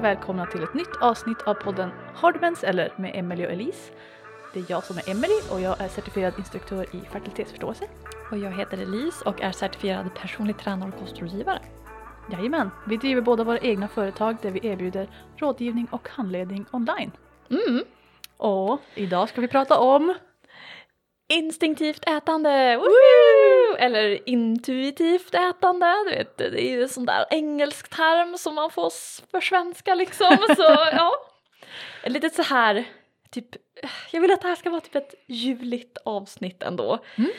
Och välkomna till ett nytt avsnitt av podden Hardmens eller med Emelie och Elise. Det är jag som är Emelie och jag är certifierad instruktör i fertilitetsförståelse. Och jag heter Elise och är certifierad personlig tränare och kostrådgivare. Jajamän, vi driver båda våra egna företag där vi erbjuder rådgivning och handledning online. Mm. Och idag ska vi prata om Instinktivt ätande! Woohoo! Eller intuitivt ätande, du vet, det är ju en sån där engelsk term som man får s- försvenska liksom. Så ja, ett litet så här, typ, jag vill att det här ska vara typ ett juligt avsnitt ändå. Mm.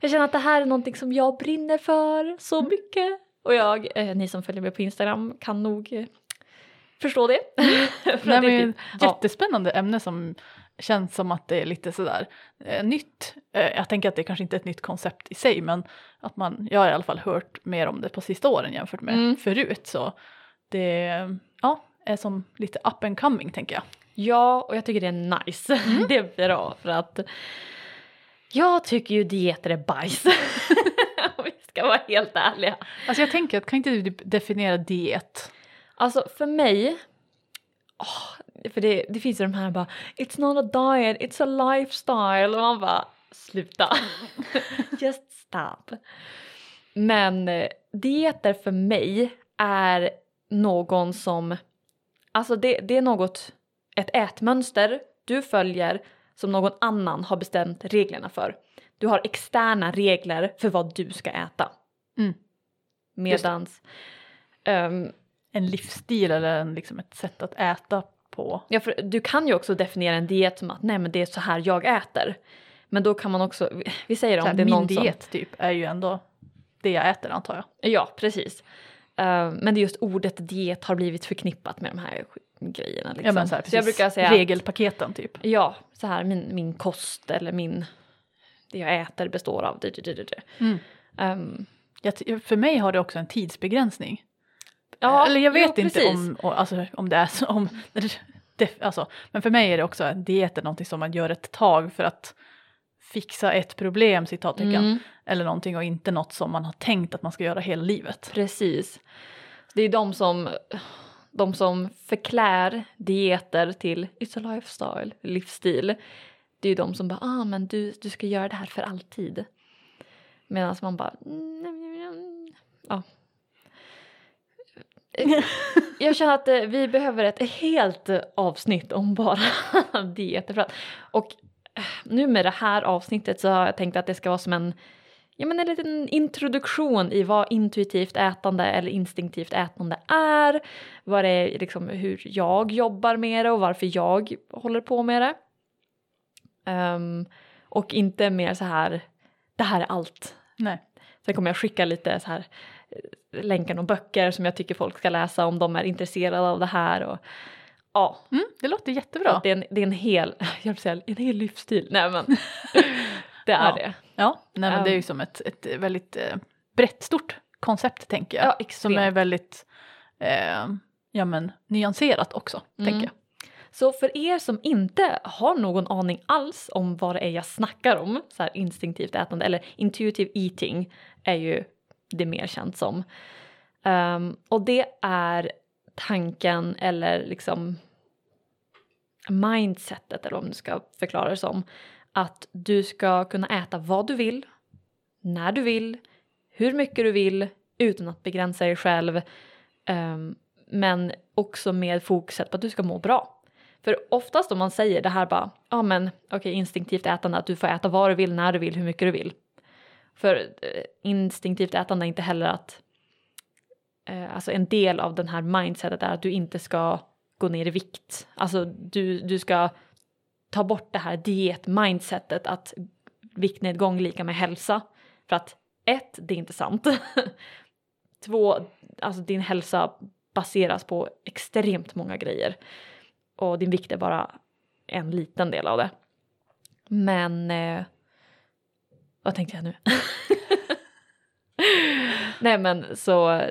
Jag känner att det här är någonting som jag brinner för så mycket. Och jag, eh, ni som följer mig på Instagram kan nog eh, förstå det. För att det är typ- ett ja. jättespännande ämne som känns som att det är lite sådär eh, nytt. Eh, jag tänker att det kanske inte är ett nytt koncept i sig men att man, jag har i alla fall hört mer om det på sista åren jämfört med Mm. förut så det ja, är som lite up and coming tänker jag. Ja, och jag tycker det är nice. Det är bra för att jag tycker ju dieter är bajs. Om vi ska vara helt ärliga. Alltså jag tänker att kan inte du typ definiera diet? Alltså för mig, åh, för det, det finns ju de här bara It's not a diet, it's a lifestyle och man bara sluta. Just stop. Men eh, dieter för mig är någon som, alltså det, det är något, ett ätmönster du följer som någon annan har bestämt reglerna för. Du har externa regler för vad du ska äta. Mm. Medans ehm, En livsstil eller en, liksom ett sätt att äta på? Ja, för du kan ju också definiera en diet som att nej men det är så här jag äter. Men då kan man också, vi- säger om här, det är min någon diet typ är ju ändå det jag äter antar jag. som... Ja, precis. Eh, men det är just ordet diet har blivit förknippat med de här grejerna. Liksom. Ja, så, här, så jag brukar säga, Regelpaketen typ. ja, så här min, min kost eller min, det jag äter består av det, det, det. Mm. Ehm, Jag för mig har det också en tidsbegränsning. ja, Eller jag vet jo, inte om, alltså, om det är så. Om, det, alltså, men för mig är det också en diet är någonting som man gör ett tag för att fixa ett problem citattecken. Mm. Eller någonting och inte något som man har tänkt att man ska göra hela livet. Precis. Det är de som, de som förklär dieter till it's a lifestyle, livsstil. Det är ju de som bara, ah men du, du ska göra det här för alltid. Medan man bara, mm, ja. Eh, jag känner att eh, vi behöver ett helt avsnitt om bara dieter. För att, och eh, nu med det här avsnittet så har jag tänkt att det ska vara som en ja, men en liten introduktion i vad intuitivt ätande eller instinktivt ätande är. Vad det är, liksom, hur jag jobbar med det och varför jag håller på med det. Um, och inte mer så här, det här är allt. Nej. Sen kommer jag skicka lite så här eh, länkar och böcker som jag tycker folk ska läsa om de är intresserade av det här. Och, ja, Mm, det låter jättebra. det, är en, det är en hel, jag säga, en hel livsstil. Nej men, det är Ja. det. Ja, nej, men det är ju Um. som ett, ett väldigt eh, brett, stort koncept tänker jag. Ja, som är väldigt eh, ja, men, nyanserat också, Mm. tänker jag. Så för er som inte har någon aning alls om vad det är jag snackar om, så här instinktivt ätande eller intuitive eating är ju det mer känt som. Um, och det är tanken eller liksom mindsetet eller om du ska förklara det som att du ska kunna äta vad du vill, när du vill, hur mycket du vill utan att begränsa dig själv. um, men också med fokuset på att du ska må bra. För oftast om man säger det här bara, ja men okej instinktivt ätande, att du får äta vad du vill, när du vill, hur mycket du vill. För eh, instinktivt ätande är inte heller att, eh, alltså en del av den här mindsetet är att du inte ska gå ner i vikt. Alltså du, du ska ta bort det här diet-mindsetet att viktnedgång lika med hälsa. För att ett, det är inte sant. Två, alltså din hälsa baseras på extremt många grejer. Och din vikt är bara en liten del av det. Men... Eh, vad tänkte jag nu? Nej men så,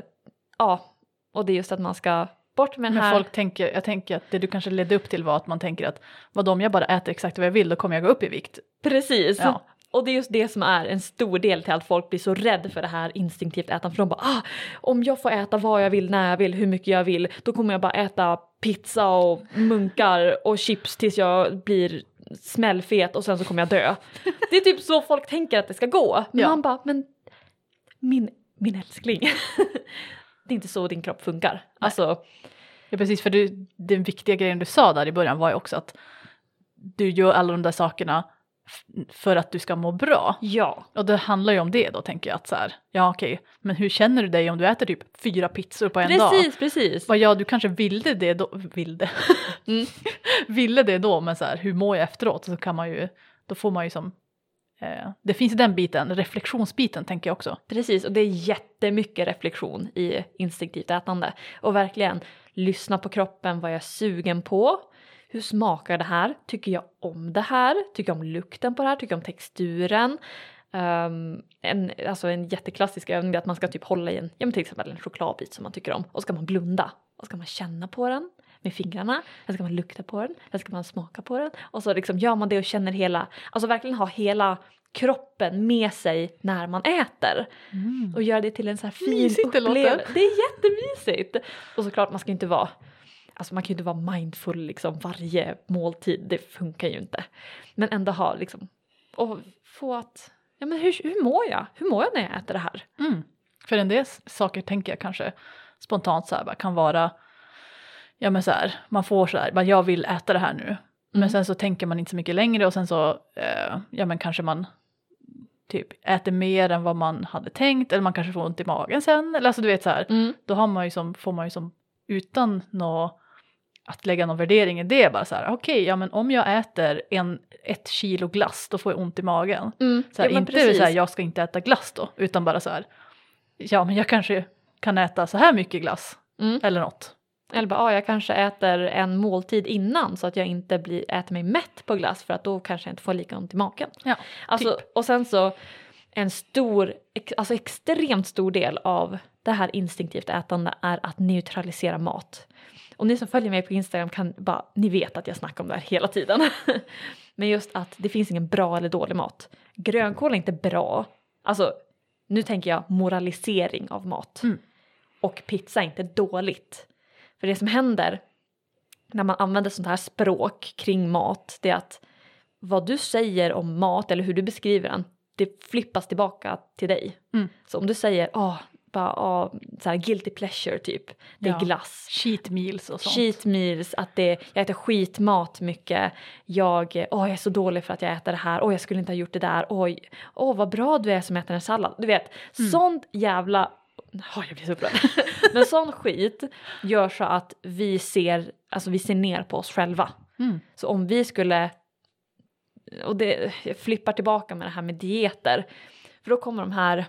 ja. Och det är just att man ska bort med den Men här... folk tänker, jag tänker att det du kanske ledde upp till var att man tänker att vad om jag bara äter exakt vad jag vill då kommer jag gå upp i vikt. Precis. Ja. Och det är just det som är en stor del till att folk blir så rädda för det här instinktivt ätande. För de bara ah, om jag får äta vad jag vill, när jag vill, hur mycket jag vill då kommer jag bara äta pizza och munkar och chips tills jag blir smällfet och sen så kommer jag dö. Det är typ så folk tänker att det ska gå. Men Ja. man bara, men min, min älskling. det är inte så din kropp funkar. Alltså, Ja precis, för du, den viktiga grejen du sa där i början var ju också att du gör alla de där sakerna för att du ska må bra. ja. Och det handlar ju om det då tänker jag att så här, ja okej, men hur känner du dig om du äter typ fyra pizzor på en dag? Precis, precis. Ja, du kanske ville det då, ville, Mm. ville det då, men så här, hur mår jag efteråt? Så kan man ju, då får man ju som, eh, det finns den biten, reflektionsbiten tänker jag också. Precis, och det är jättemycket reflektion i instinktivt ätande. Och verkligen lyssna på kroppen, vad jag är sugen på. Hur smakar det här? Tycker jag om det här? Tycker jag om lukten på det här? Tycker jag om texturen? Um, en, alltså en jätteklassisk övning är att man ska typ hålla i en, ja men till exempel en chokladbit som man tycker om och ska man blunda och ska man känna på den med fingrarna, sen ska man lukta på den, sen ska man smaka på den och så liksom gör man det och känner hela, alltså verkligen ha hela kroppen med sig när man äter och göra det till en så här fin Mysigt det upplevelse. Det är jättemysigt! Och såklart man ska inte vara Alltså man kan ju inte vara mindful liksom varje måltid, det funkar ju inte. Men ändå ha liksom, och få att, ja men hur, hur mår jag? Hur mår jag när jag äter det här? Mm. För en del saker tänker jag kanske spontant så här, kan vara, ja men så här, man får så här, bara jag vill äta det här nu. Men Mm. sen så tänker man inte så mycket längre och sen så, eh, ja men kanske man typ äter mer än vad man hade tänkt eller man kanske får ont i magen sen. Eller alltså du vet så här, Mm. då har man ju som, får man ju som utan nå att lägga någon värdering i det bara så här, okej, ja men om jag äter en, ett kilo glass då får jag ont i magen. Mm. Så här, ja, inte precis. så här, jag ska inte äta glass då, utan bara så här, ja men jag kanske kan äta så här mycket glass Mm. eller något. Eller bara, ah, jag kanske äter en måltid innan så att jag inte blir, äter mig mätt på glass för att då kanske jag inte får lika ont i magen. Ja, Alltså, typ. Och sen så en stor, alltså extremt stor del av det här instinktivt ätande är att neutralisera mat. Och ni som följer mig på Instagram kan bara, ni vet att jag snackar om det här hela tiden. Men just att det finns ingen bra eller dålig mat. Grönkål är inte bra. Alltså, nu tänker jag moralisering av mat. Mm. Och pizza är inte dåligt. För det som händer när man använder sånt här språk kring mat, det är att vad du säger om mat eller hur du beskriver den, det flippas tillbaka till dig. Mm. Så om du säger åh, bara, åh, så här guilty pleasure typ, det är Ja. glass. Cheat meals och sånt. Cheat meals, att det, jag äter skitmat mycket. Jag, åh, jag är så dålig för att jag äter det här. Åh, jag skulle inte ha gjort det där. Oj, åh, vad bra du är som äter en sallad. Du vet, Mm. sånt jävla... Oh, jag blir så upprörd. Men sån skit gör så att vi ser, alltså vi ser ner på oss själva. Mm. Så om vi skulle, och det jag flippar tillbaka med det här med dieter, för då kommer de här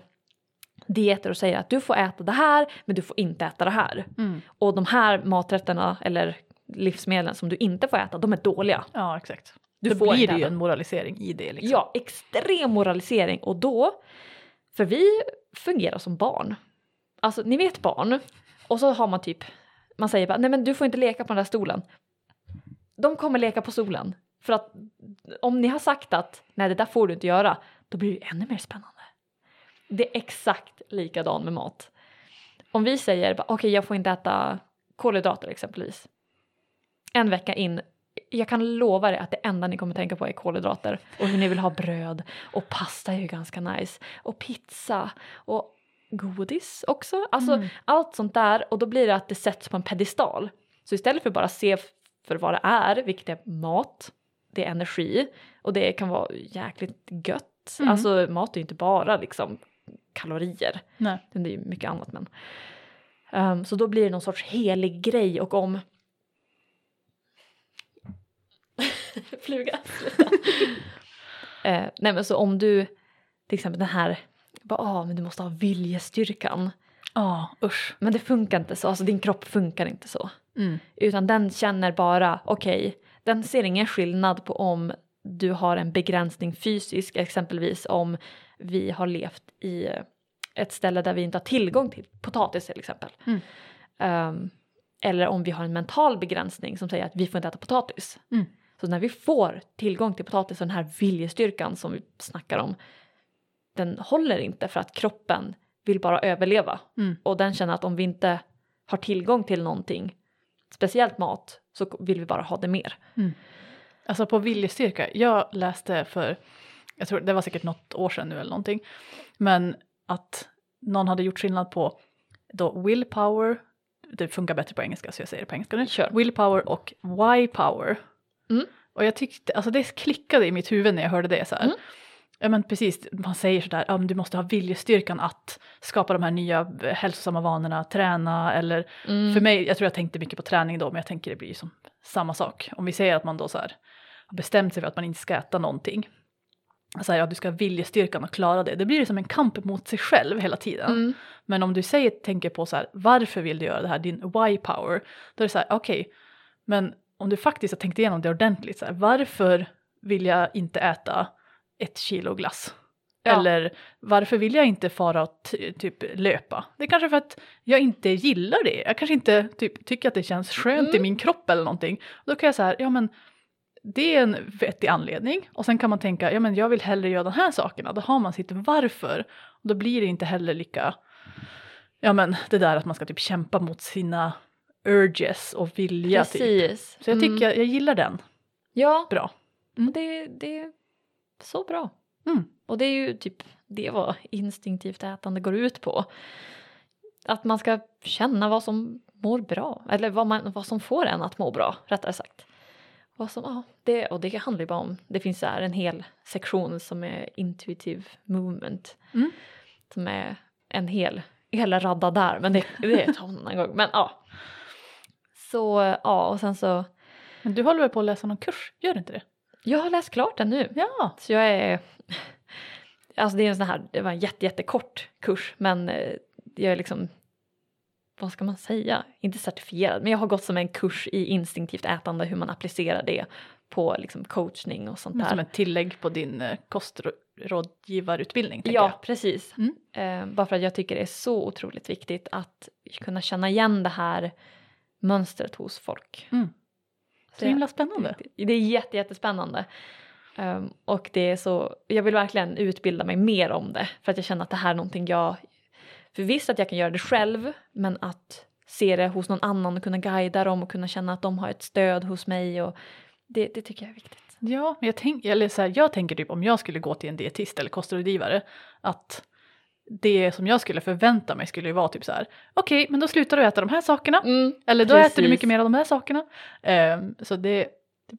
dieter och säger att du får äta det här men du får inte äta det här. Mm. Och de här maträtterna eller livsmedlen som du inte får äta, de är dåliga. Ja, exakt. Du Då får blir det ju en moralisering i det liksom. Ja, extrem moralisering och då, för vi fungerar som barn. Alltså ni vet barn och så har man typ, man säger bara nej men du får inte leka på den där stolen. De kommer leka på stolen för att om ni har sagt att nej det där får du inte göra, då blir det ännu mer spännande. Det är exakt likadant med mat. Om vi säger okej jag får inte äta kolhydrater exempelvis. En vecka in, jag kan lova er att det enda ni kommer tänka på är kolhydrater och hur ni vill ha bröd och pasta är ju ganska nice och pizza och godis också. Alltså Mm. allt sånt där och då blir det att det sätts på en pedestal. Så istället för bara se för vad det är, vilket är mat, det är energi och det kan vara jäkligt gött. Mm. Alltså mat är ju inte bara liksom kalorier, Nej. det är ju mycket annat men. Ehm, så då blir det någon sorts helig grej och om Fluga, sluta. eh, nej men så om du till exempel den här, bara, ah, men du måste ha viljestyrkan. Ja, usch. Men det funkar inte så, alltså din kropp funkar inte så. Mm. Utan den känner bara, okej, den ser ingen skillnad på om du har en begränsning fysisk, exempelvis om vi har levt i ett ställe där vi inte har tillgång till potatis till exempel. Mm. Ehm, eller om vi har en mental begränsning som säger att vi får inte äta potatis. Mm. Så när vi får tillgång till potatisen, den här viljestyrkan som vi snackar om, den håller inte för att kroppen vill bara överleva. Mm. Och den känner att om vi inte har tillgång till någonting, speciellt mat, så vill vi bara ha det mer. Alltså på viljestyrka, jag läste för, jag tror det var säkert något år sedan nu eller någonting, men att någon hade gjort skillnad på då willpower, det funkar bättre på engelska så jag säger det på engelska nu, Kör. willpower och why power. Mm. Och jag tyckte, alltså det klickade i mitt huvud när jag hörde det så här. Mm. Ja men precis, man säger sådär, ja, du måste ha viljestyrkan att skapa de här nya eh, hälsosamma vanorna, träna eller Mm. för mig, jag tror jag tänkte mycket på träning då, men jag tänker det blir som samma sak. Om vi säger att man då så här har bestämt sig för att man inte ska äta någonting. Så här, ja, du ska ha viljestyrkan att klara det. Det blir som en kamp mot sig själv hela tiden. Mm. Men om du säger, tänker på så här, varför vill du göra det här, din why power, då är det så här, okej, men om du faktiskt har tänkt igenom det ordentligt, så här, varför vill jag inte äta ett kilo glass? Ja. Eller varför vill jag inte fara och ty- typ löpa? Det är kanske för att jag inte gillar det. Jag kanske inte typ, tycker att det känns skönt i Mm. min kropp eller någonting. Då kan jag säga, ja men det är en vettig anledning. Och sen kan man tänka, ja men jag vill hellre göra de här sakerna. Då har man sitt varför. Och då blir det inte heller lika, ja men det där att man ska typ kämpa mot sina urges och vilja typ. Precis. Så jag Mm. tycker, jag gillar den Ja, bra. och det, det är så bra. Mm. Och det är ju typ det vad instinktivt ätande går ut på. Att man ska känna vad som mår bra, eller vad, man, vad som får en att må bra, rättare sagt. Vad som, ja, det, och det handlar ju bara om, det finns så här en hel sektion som är intuitive movement. Mm. Som är en hel, hela radda där, men det, det tar en annan gång. Men ja. Så ja, och sen så, Men du håller väl på att läsa någon kurs, gör du inte det? jag har läst klart den nu. Ja. Så jag är... Alltså det är en sån här, det var en jätte, jättekort kurs men eh, jag är liksom, vad ska man säga, inte certifierad men jag har gått som en kurs i instinktivt ätande hur man applicerar det på liksom coachning och sånt Men som där. ett tillägg på din eh, kostrådgivarutbildning. Ja, jag. precis. Mm. Eh, bara för att jag tycker det är så otroligt viktigt att kunna känna igen det här mönstret hos folk. Mm. Så jag- himla spännande. Det är jätte, jättespännande. Um, och det är så, jag vill verkligen utbilda mig mer om det för att jag känner att det här är någonting jag, för visst att jag kan göra det själv men att se det hos någon annan och kunna guida dem och kunna känna att de har ett stöd hos mig och det, det tycker jag är viktigt. Ja, men jag, tänk, eller så här, jag tänker typ om jag skulle gå till en dietist eller kostrådgivare att det som jag skulle förvänta mig skulle ju vara typ så här okej men då slutar du äta de här sakerna Mm, eller då äter du precis. mycket mer av de här sakerna. Ehm, så det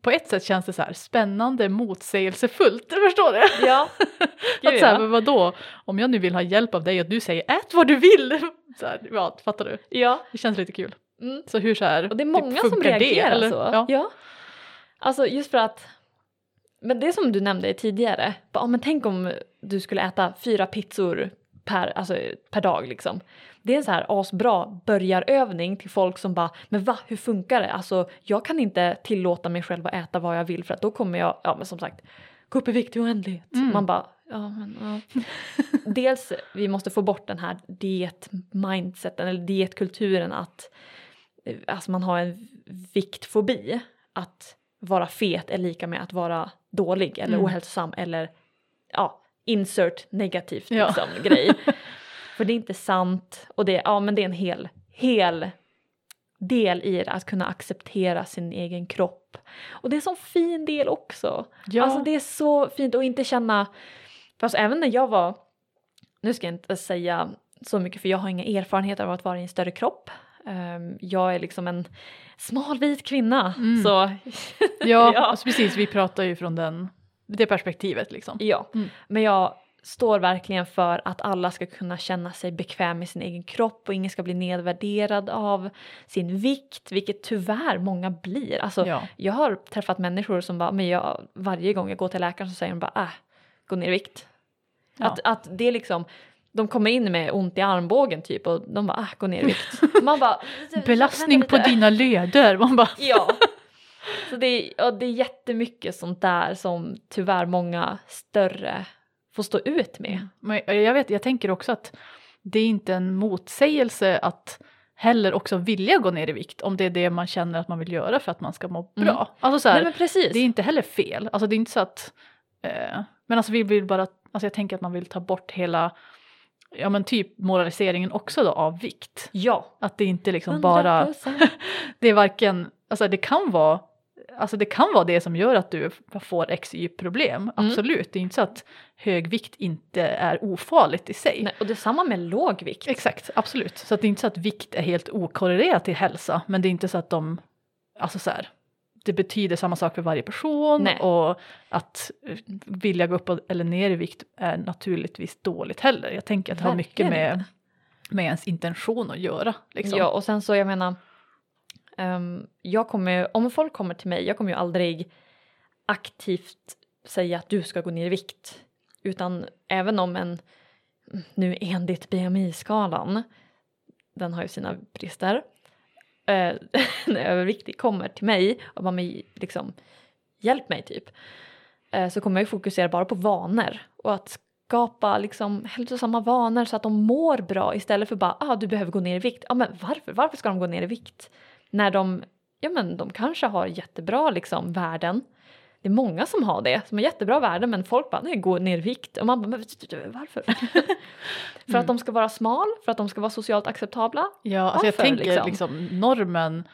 på ett sätt känns det så här spännande motsägelsefullt, du förstår det? Ja, att så här, ja. men vadå, om jag nu vill ha hjälp av dig och du säger ät vad du vill. Så här, ja, fattar du? ja. Det känns lite kul. Mm. Så hur så här, Och det är typ, många som funkar det, reagerar eller? så. Ja. Alltså just för att, men det som du nämnde tidigare, bara, ja, men tänk om du skulle äta fyra pizzor per, alltså, per dag liksom. Det är en så här asbra börjarövning till folk som bara, men va, hur funkar det? Alltså jag kan inte tillåta mig själv att äta vad jag vill för att då kommer jag, ja men som sagt, gå upp i vikt i oändlighet. Mm. Man bara, ja men ja. Dels, vi måste få bort den här diet-mindseten eller dietkulturen att eh, alltså man har en viktfobi. Att vara fet är lika med att vara dålig eller Mm. ohälsosam eller insert negativt Ja. liksom, grej. För det är inte sant och det, ja, men det är en hel, hel del i det att kunna acceptera sin egen kropp. Och det är en sån fin del också. Ja. Alltså det är så fint att inte känna, fast även när jag var, nu ska jag inte säga så mycket för jag har inga erfarenheter av att vara i en större kropp. Ehm, jag är liksom en smal vit kvinna. Mm. Så Ja, Ja. Alltså precis, vi pratar ju från den, det perspektivet liksom. ja, Mm. men jag står verkligen för att alla ska kunna känna sig bekväm med sin egen kropp och ingen ska bli nedvärderad av sin vikt, vilket tyvärr många blir. Alltså, Ja. Jag har träffat människor som bara, men jag, varje gång jag går till läkaren så säger de bara, äh, gå ner i vikt. Ja. Att, att det är liksom, de kommer in med ont i armbågen typ och de bara, äh, gå ner i vikt. Man bara, Belastning "Vänta på lite." dina leder, man bara Ja. Så det är, det är jättemycket sånt där som tyvärr många större får stå ut med. Men jag vet, jag tänker också att det är inte en motsägelse att heller också vilja gå ner i vikt om det är det man känner att man vill göra för att man ska må bra. Mm. Alltså så här, Nej det är inte heller fel, alltså det är inte så att, eh, men alltså vi vill bara, alltså jag tänker att man vill ta bort hela, ja men typ moraliseringen också då av vikt. Ja. Att det inte liksom bara, 100%. det är varken, alltså det kan vara Alltså det kan vara det som gör att du får XY-problem, Mm. absolut. Det är inte så att hög vikt inte är ofarligt i sig. Nej, och det är samma med låg vikt. Exakt, absolut. Så det är inte så att vikt är helt okorrelerat till hälsa, men det är inte så att de, alltså så här, det betyder samma sak för varje person Nej. och att vilja gå upp eller ner i vikt är naturligtvis dåligt heller. Jag tänker att det har mycket med, med ens intention att göra. Liksom. Ja, och sen så jag menar, Um, jag kommer om folk kommer till mig, jag kommer ju aldrig aktivt säga att du ska gå ner i vikt. Utan även om en, nu enligt BMI-skalan, den har ju sina brister, eh, en överviktig kommer till mig och bara liksom, hjälp mig typ, eh, så kommer jag ju fokusera bara på vanor och att skapa liksom hälsosamma vanor så att de mår bra istället för bara ah, du behöver gå ner i vikt. Ja, men varför? Varför ska de gå ner i vikt? När de, ja men de kanske har jättebra liksom värden. Det är många som har det, som har jättebra värden men folk bara nej, gå ner i vikt och man bara varför? för att de ska vara smal, för att de ska vara socialt acceptabla. Ja, alltså jag tänker liksom? liksom, normen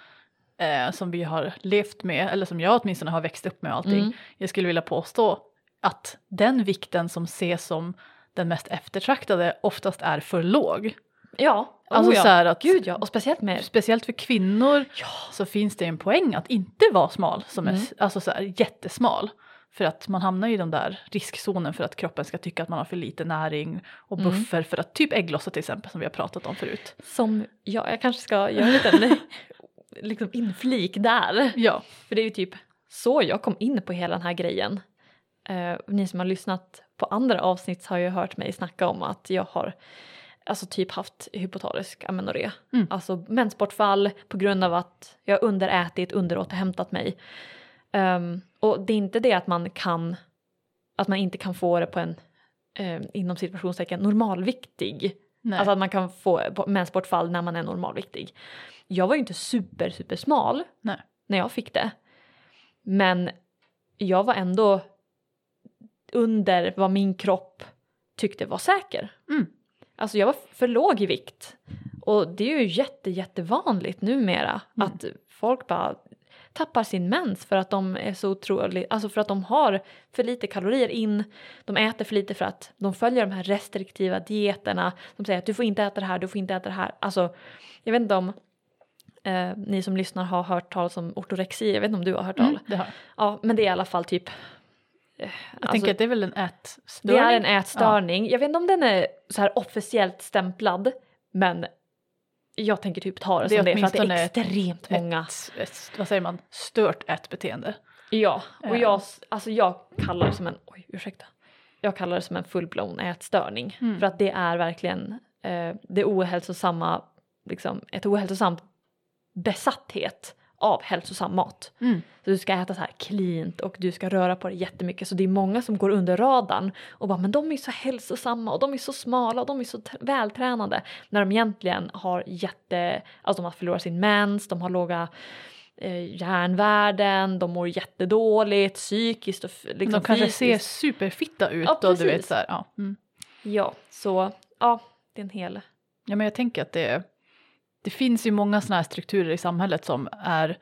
eh, som vi har levt med, eller som jag åtminstone har växt upp med och allting. Mm. Jag skulle vilja påstå att den vikten som ses som den mest eftertraktade oftast är för låg. Ja, Alltså oh ja. så att, Gud ja, och speciellt med speciellt för kvinnor Ja. så finns det en poäng att inte vara smal, som är Mm. s- alltså så här, jättesmal. För att man hamnar i den där riskzonen för att kroppen ska tycka att man har för lite näring och Mm. buffer för att typ ägglossa till exempel som vi har pratat om förut. som, ja jag kanske ska göra en liten liksom inflik där. Ja, För det är ju typ så jag kom in på hela den här grejen. Eh, ni som har lyssnat på andra avsnitt har ju hört mig snacka om att jag har alltså typ haft hypotarisk amenorré. Mm. Alltså mensbortfall på grund av att jag underätit, underåterhämtat mig. Ehm, och det är inte det att man kan, att man inte kan få det på en eh, inom situationstecken normalviktig. nej. Alltså att man kan få mensbortfall när man är normalviktig. Jag var ju inte super super smal Nej. när jag fick det. Men jag var ändå under vad min kropp tyckte var säker. Mm. Alltså jag var för låg i vikt. Och det är ju jätte jättevanligt numera Mm. att folk bara tappar sin mens för att de är så otroligt, alltså för att de har för lite kalorier in, de äter för lite för att de följer de här restriktiva dieterna som säger att du får inte äta det här, du får inte äta det här. Alltså, jag vet inte om eh, ni som lyssnar har hört talas om ortorexi, jag vet inte om du har hört talas? Mm, det har. Ja, men det är i alla fall typ Jag Alltså, tänker att det är väl en ätstörning? det är en ätstörning. Jag vet inte om den är så här officiellt stämplad, men jag tänker typ ta det, Det som det för att det är ett- extremt många. Ett, ett, vad säger man, stört ätbeteende. Ja, och jag, alltså jag kallar det som en, oj ursäkta, jag kallar det som en full-blown ätstörning. Mm. För att det är verkligen eh, det ohälsosamma, liksom ett ohälsosamt besatthet av hälsosam mat. Mm. Så du ska äta så här cleant och du ska röra på dig jättemycket. Så det är många som går under radarn och bara men de är så hälsosamma och de är så smala och de är så vältränade. När de egentligen har jätte, alltså de har förlorat sin mens, de har låga eh, järnvärden, de mår jättedåligt psykiskt och liksom de kanske fysiskt. ser superfitta ut Ja, och du vet så här, ja. Mm. Ja, så ja, det är en hel... Ja men jag tänker att det, det finns ju många sådana här strukturer i samhället som är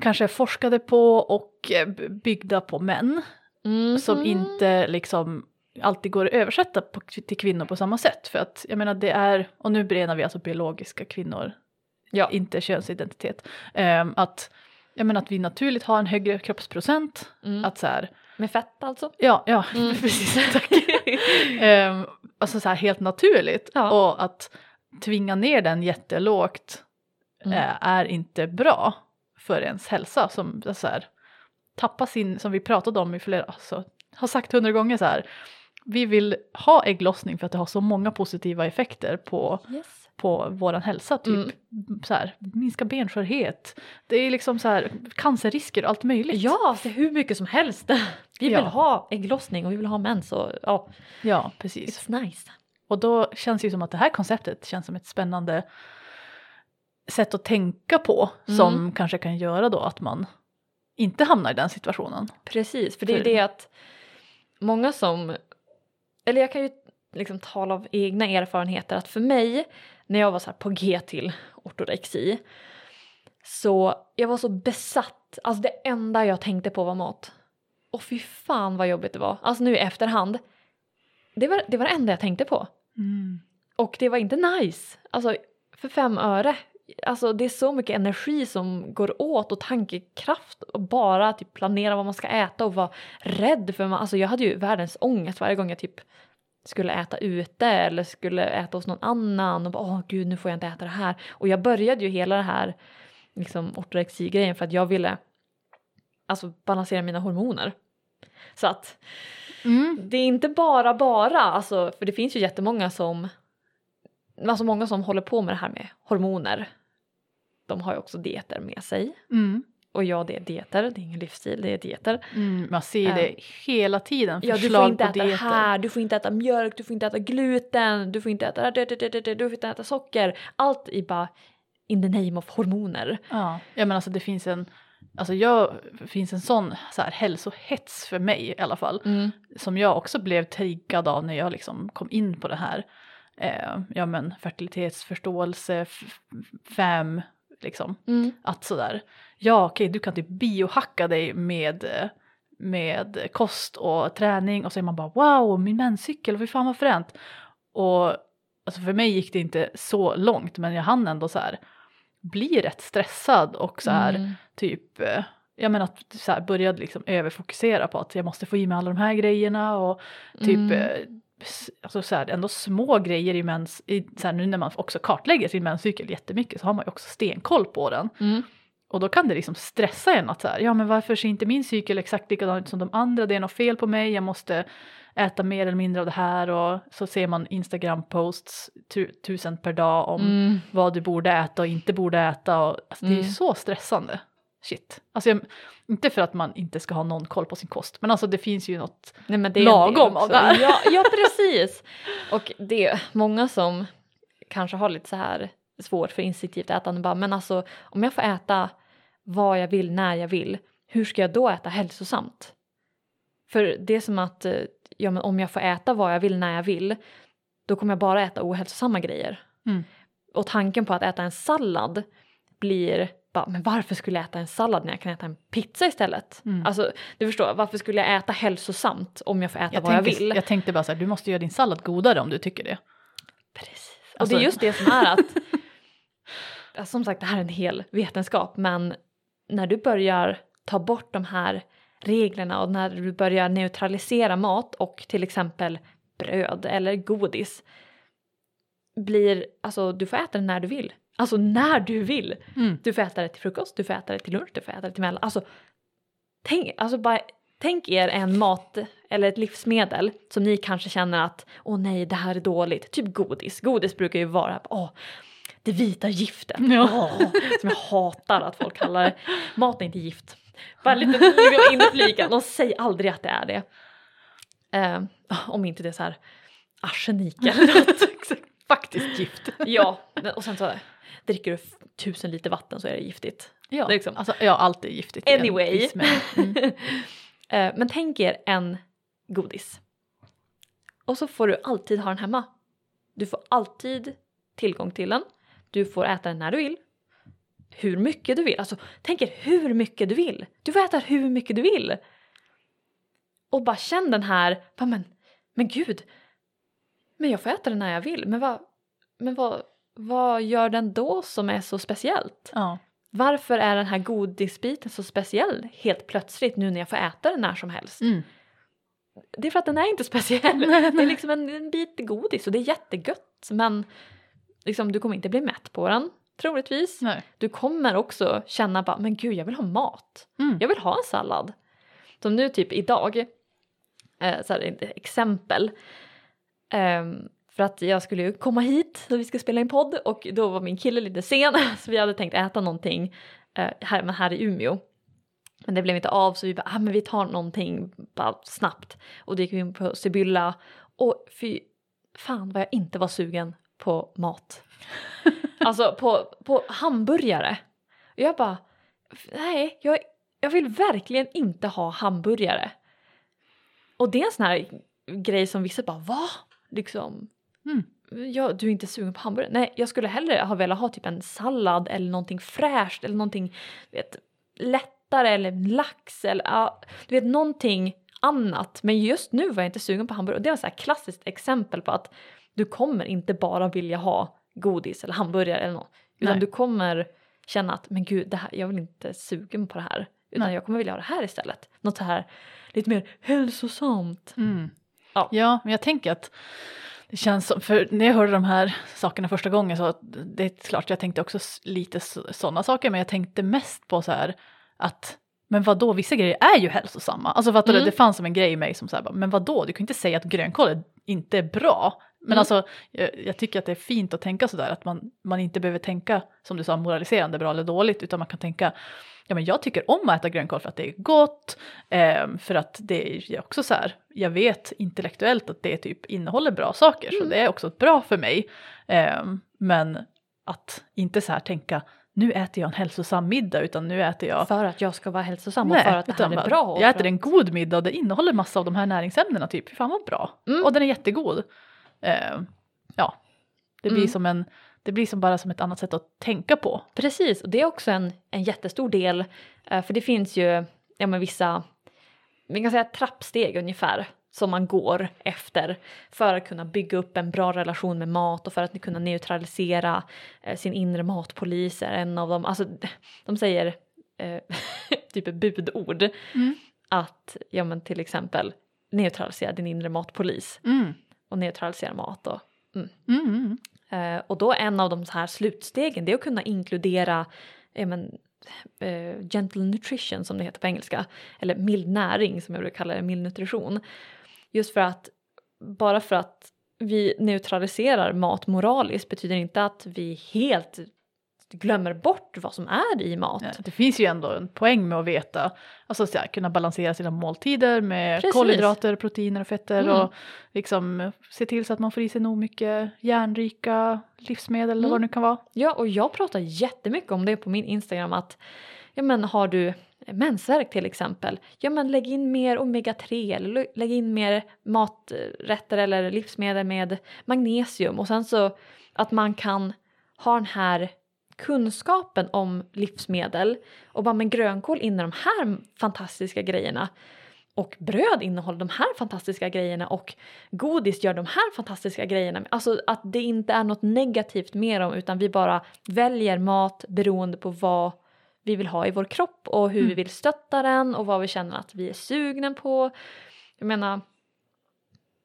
kanske forskade på och eh, byggda på män som Mhm. inte liksom alltid går att översätta på, till kvinnor på samma sätt. För att jag menar det är, och nu berenar vi alltså biologiska kvinnor, Ja. inte könsidentitet. ehm, att, jag menar att vi naturligt har en högre kroppsprocent. Mm. Att så här, Med fett alltså? ja, ja Mm. precis, tack. Ehm, alltså så här helt naturligt. Ja. Och att tvinga ner den jättelågt Mm. eh, är inte bra för ens hälsa. Som så här, tappa sin, som vi pratade om i flera, alltså, har sagt hundra gånger så här. Vi vill ha ägglossning för att det har så många positiva effekter på, Yes. på vår hälsa. Typ Mm. så här, minska benskörhet. Det är liksom så här, cancerrisker och allt möjligt. Ja, det är hur mycket som helst. Vi vill Ja. ha ägglossning och vi vill ha mens och ja, Ja, precis. it's nice. Och då känns det ju som att det här konceptet känns som ett spännande sätt att tänka på som kanske kan göra då att man inte hamnar i den situationen. Precis, för det är För- det att många som, eller jag kan ju liksom tala av egna erfarenheter att för mig när jag var så här på G till ortorexi så jag var så besatt, alltså det enda jag tänkte på var mat. Och fy fan vad jobbigt det var, alltså nu i efterhand. Det var det, var det enda jag tänkte på. Mm. Och det var inte nice. Alltså för fem öre. Alltså det är så mycket energi som går åt och tankekraft och bara typ planera vad man ska äta och vara rädd för man, alltså jag hade ju världens ångest varje gång jag typ skulle äta ute eller skulle äta hos någon annan och bara åh gud nu får jag inte äta det här. Och jag började ju hela det här liksom ortorexi-grejen för att jag ville alltså balansera mina hormoner. Så att Mm. det är inte bara bara, alltså, för det finns ju jättemånga som, alltså många som håller på med det här med hormoner. De har ju också dieter med sig. Mm. Och ja, det är dieter, det är ingen livsstil, det är dieter. Mm. Man ser det hela tiden, Ja, du förslag får inte på äta dieter. här, du får inte äta mjölk, du får inte äta gluten, du får inte äta det, det, det, det, det, du får inte äta socker. Allt i bara in the name of hormoner. Ja, ja men alltså det finns en, alltså jag, finns en sån så här hälsohets för mig i alla fall. Som jag också blev triggad av när jag liksom kom in på det här. Eh, ja men fertilitetsförståelse, fem, liksom. Mm. Att sådär, ja okej du kan typ biohacka dig med, med kost och träning och så är man bara wow min menscykel, fy fan vad fränt. Och alltså för mig gick det inte så långt men jag hann ändå så här bli rätt stressad och så här Mm. typ eh, jag menar att så här började liksom överfokusera på att jag måste få i mig alla de här grejerna och typ Mm. eh, alltså så här, ändå små grejer i mens, i, så här, nu när man också kartlägger sin menscykel jättemycket så har man ju också stenkoll på den. Mm. Och då kan det liksom stressa en att så här, ja men varför ser inte min cykel exakt likadan ut som de andra, det är något fel på mig, jag måste äta mer eller mindre av det här och så ser man Instagram-posts tu- tusen per dag om Mm. vad du borde äta och inte borde äta och alltså, det är Mm. så stressande. Shit. Alltså jag, inte för att man inte ska ha någon koll på sin kost men alltså det finns ju något Nej, men det är Lagom av det här. Ja, ja, precis. Och det är många som kanske har lite så här svårt för instinktivt ätande bara, men alltså om jag får äta vad jag vill när jag vill, hur ska jag då äta hälsosamt? För det är som att eh, ja, men om jag får äta vad jag vill när jag vill, då kommer jag bara äta ohälsosamma grejer. Mm. Och tanken på att äta en sallad blir bara, men varför skulle jag äta en sallad när jag kan äta en pizza istället? Mm. Alltså, du förstår, varför skulle jag äta hälsosamt om jag får äta jag vad jag tänkte, vill? jag tänkte bara så här, du måste göra din sallad godare om du tycker det. Precis. Och Alltså- det är just det som är att, som sagt det här är en hel vetenskap, men när du börjar ta bort de här reglerna och när du börjar neutralisera mat och till exempel bröd eller godis blir, alltså du får äta det när du vill. Alltså när du vill. Mm. Du får äta det till frukost, du får äta det till lunch, du får äta det till mellan. Alltså, tänk, alltså bara, tänk er en mat eller ett livsmedel som ni kanske känner att åh nej det här är dåligt. Typ godis. Godis brukar ju vara åh det vita giftet. Ja. Åh, som jag hatar att folk kallar det. Mat är inte gift. Lite liksom inflikan och säg aldrig att det är det. Eh, om inte det är så här arsenik eller något. Faktiskt gift. ja, och sen så dricker du tusen liter vatten så är det giftigt. Ja, Det liksom- alltså, ja allt är giftigt. Anyway. Mm. Eh, Men tänk er en godis. Och så får du alltid ha den hemma. Du får alltid tillgång till den. Du får äta den när du vill. Hur mycket du vill. Alltså tänk er hur mycket du vill. Du får äta hur mycket du vill. Och bara känn den här, bara, men, men gud. Men jag får äta den när jag vill. Men vad, men vad, vad gör den då som är så speciellt? Ja. Varför är den här godisbiten så speciell helt plötsligt nu när jag får äta den när som helst? Mm. Det är för att den är inte speciell. Det är liksom en, en bit godis och det är jättegött men liksom, du kommer inte bli mätt på den troligtvis. Nej. Du kommer också känna bara, men gud jag vill ha mat. Mm. Jag vill ha en sallad. Som nu typ idag, eh, så här, exempel. Ehm, för att jag skulle ju komma hit när vi ska spela in podd och då var min kille lite sen så vi hade tänkt äta någonting eh, här, men här i Umeå. Men det blev inte av så vi bara, ah, men vi tar någonting bara snabbt. Och då gick vi in på Sibylla och fy fan vad jag inte var sugen på mat. Alltså på, på hamburgare. Och jag bara, nej, jag, jag vill verkligen inte ha hamburgare. Och det är en sån här grej som vissa bara, va? Liksom, Mm. ja, du är inte sugen på hamburgare? Nej, jag skulle hellre ha velat ha typ en sallad eller någonting fräscht eller någonting vet, lättare eller lax eller ja, du vet någonting annat. Men just nu var jag inte sugen på hamburgare och det var så här klassiskt exempel på att du kommer inte bara vilja ha godis eller hamburgare eller något. Utan Nej. du kommer känna att men gud, det här, jag vill inte sugen på det här. Utan Nej. jag kommer vilja ha det här istället. Något så här lite mer hälsosamt. Mm. Ja. ja, men jag tänker att det känns som, för när jag hörde de här sakerna första gången så det är klart jag tänkte också lite sådana saker men jag tänkte mest på så här att men vad då vissa grejer är ju hälsosamma. Alltså fattar Mm. du, det fanns som en grej i mig som så här, men vad då du kan inte säga att grönkål inte är bra. Men Mm. alltså jag, jag tycker att det är fint att tänka sådär att man, man inte behöver tänka som du sa moraliserande bra eller dåligt utan man kan tänka ja men jag tycker om att äta grönkål för att det är gott, ehm, för att det är också så här, jag vet intellektuellt att det typ innehåller bra saker så Mm. det är också bra för mig. Ehm, men att inte så här tänka nu äter jag en hälsosam middag utan nu äter jag För att jag ska vara hälsosam och för att det här är bra. Jag äter en god middag och det innehåller massa av de här näringsämnena typ, fan vad bra. Mm. Och den är jättegod. Ehm, ja, det blir Mm. som en, det blir som bara som ett annat sätt att tänka på. Precis, och det är också en, en jättestor del. eh, För det finns ju ja, men vissa, vi kan säga trappsteg ungefär, som man går efter för att kunna bygga upp en bra relation med mat och för att kunna neutralisera eh, sin inre matpolis är en av dem. Alltså, de säger eh, typ budord Mm. att ja, men till exempel neutralisera din inre matpolis Mm. Och neutralisera mat och Mm, mm. Eh, och då en av de så här slutstegen det är att kunna inkludera ja, men, eh, gentle nutrition som det heter på engelska. Eller mild näring som jag brukar kalla det, mild nutrition. Just för att bara för att vi neutraliserar mat moraliskt betyder inte att vi helt glömmer bort vad som är i mat. Ja, det finns ju ändå en poäng med att veta, alltså så här, kunna balansera sina måltider med Precis. kolhydrater, proteiner och fetter Mm. och liksom se till så att man får i sig nog mycket järnrika livsmedel eller Mm. vad det nu kan vara. Ja, och jag pratar jättemycket om det på min Instagram att ja men har du mensvärk till exempel, ja men lägg in mer omega-3 eller lä- lägg in mer maträtter eller livsmedel med magnesium och sen så att man kan ha den här kunskapen om livsmedel och bara men grönkål innehåller de här fantastiska grejerna och bröd innehåller de här fantastiska grejerna och godis gör de här fantastiska grejerna. Alltså att det inte är något negativt med dem utan vi bara väljer mat beroende på vad vi vill ha i vår kropp och hur Mm. vi vill stötta den och vad vi känner att vi är sugna på. Jag menar,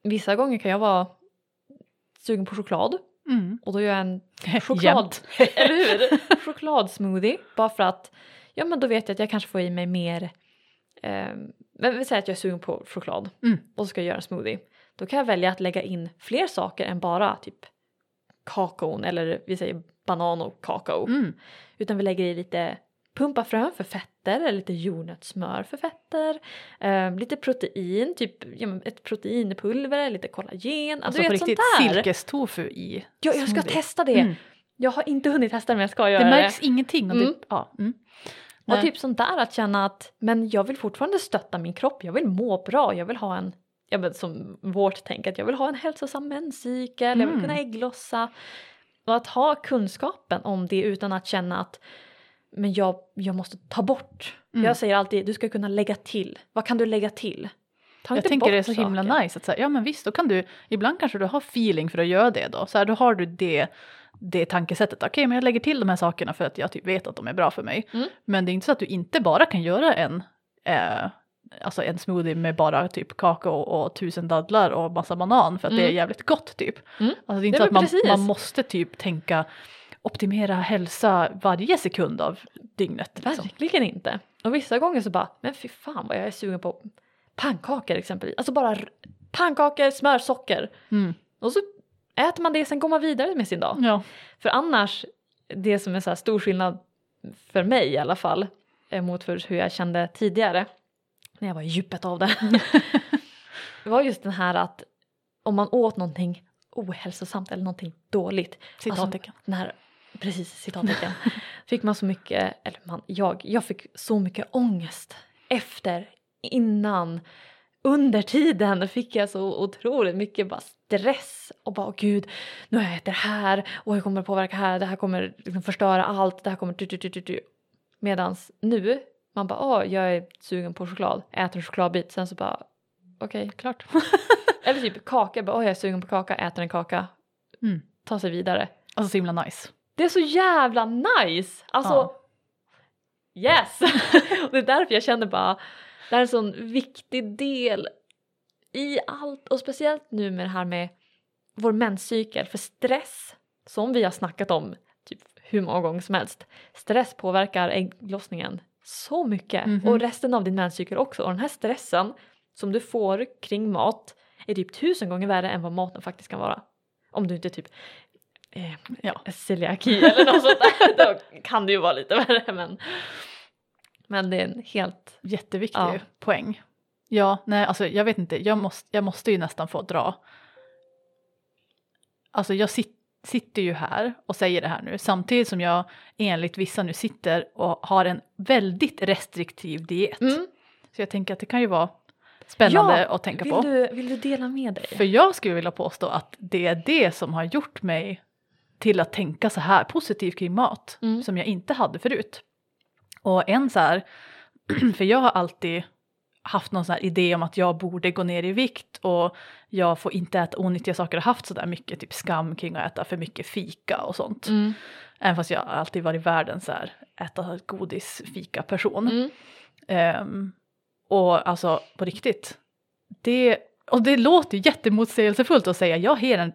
vissa gånger kan jag vara sugen på choklad Mm. och då gör jag en choklad, eller hur? Chokladsmoothie bara för att ja men då vet jag att jag kanske får i mig mer eh, men vi säger att jag är sugen på choklad Mm. och så ska jag göra en smoothie. Då kan jag välja att lägga in fler saker än bara typ kakaon eller vi säger banan och kakao. Mm. Utan vi lägger i lite pumpafrön för fetter eller lite jordnötssmör för fetter. Eh, lite protein, typ ja, ett proteinpulver lite kollagen. Alltså du på vet riktigt sånt där. silkestofu i Ja, jag ska smoothie. testa det. Mm. Jag har inte hunnit testa men jag ska göra Det det. märks ingenting. Och Mm. det, ja, mm. Och Nej. typ sånt där att känna att men jag vill fortfarande stötta min kropp, jag vill må bra, jag vill ha en, ja men som vårt tänk att jag vill ha en hälsosam menscykel, jag vill Mm. kunna ägglossa. Och att ha kunskapen om det utan att känna att men jag, jag måste ta bort. Mm. Jag säger alltid du ska kunna lägga till. Vad kan du lägga till? Ta Jag tänker det är så himla saker. nice att säga, ja men visst då kan du, ibland kanske du har feeling för att göra det då. Så här, då har du det, det tankesättet, okej men jag lägger till de här sakerna för att jag typ vet att de är bra för mig. Mm. Men det är inte så att du inte bara kan göra en, eh, alltså en smoothie med bara typ kakao och tusen dadlar och massa banan för att det är Mm. jävligt gott typ. Mm. Alltså det är inte Det så att man, man måste typ tänka optimera hälsa varje sekund av dygnet. Liksom. Verkligen inte. Och vissa gånger så bara, men fy fan vad jag är sugen på pannkakor exempelvis. Alltså bara pannkakor, smör, socker. Mm. Och så äter man det, sen går man vidare med sin dag. Ja. För annars, det som är så här stor skillnad för mig i alla fall, mot för hur jag kände tidigare, när jag var i djupet av det, det var just den här att om man åt någonting ohälsosamt eller någonting dåligt, Citattecken. den här precis citattecken, fick man så mycket, eller man, jag, jag fick så mycket ångest efter, innan, under tiden fick jag så otroligt mycket bara stress och bara åh gud, nu har jag ätit det här och jag kommer påverka här, det här kommer liksom förstöra allt, det här kommer tu, tu, tu, tu, tu. Medans nu, man bara åh, jag är sugen på choklad, äter en chokladbit, sen så bara okej, Klart. eller typ kaka, bara åh jag är sugen på kaka, äter en kaka, Mm. ta sig vidare. Alltså så himla nice. Det är så jävla nice! Alltså, Ja. yes! det är därför jag känner bara, det här är en sån viktig del i allt och speciellt nu med det här med vår menscykel, för stress, som vi har snackat om typ hur många gånger som helst, stress påverkar ägglossningen så mycket Mhm. och resten av din menscykel också och den här stressen som du får kring mat är typ tusen gånger värre än vad maten faktiskt kan vara. Om du inte typ eh, Ja. celiaki eller något sånt där, då kan det ju vara lite värre men, men det är en helt, Jätteviktig Ja. poäng. Ja, nej alltså jag vet inte, jag måste, jag måste ju nästan få dra. Alltså jag sit, sitter ju här och säger det här nu samtidigt som jag enligt vissa nu sitter och har en väldigt restriktiv diet. mm. Så jag tänker att det kan ju vara spännande Ja, att tänka vill på. Du, vill du dela med dig? För jag skulle vilja påstå att det är det som har gjort mig till att tänka så här positivt kring mat Mm. som jag inte hade förut. Och en så här, för jag har alltid haft någon sån här idé om att jag borde gå ner i vikt och jag får inte äta onyttiga saker och haft sådär mycket typ skam kring att äta för mycket fika och sånt. Mm. Även fast jag alltid varit världens så här äta godis fika person. Mm. Ehm, och alltså på riktigt, det, och det låter ju jättemotsägelsefullt att säga jag har en,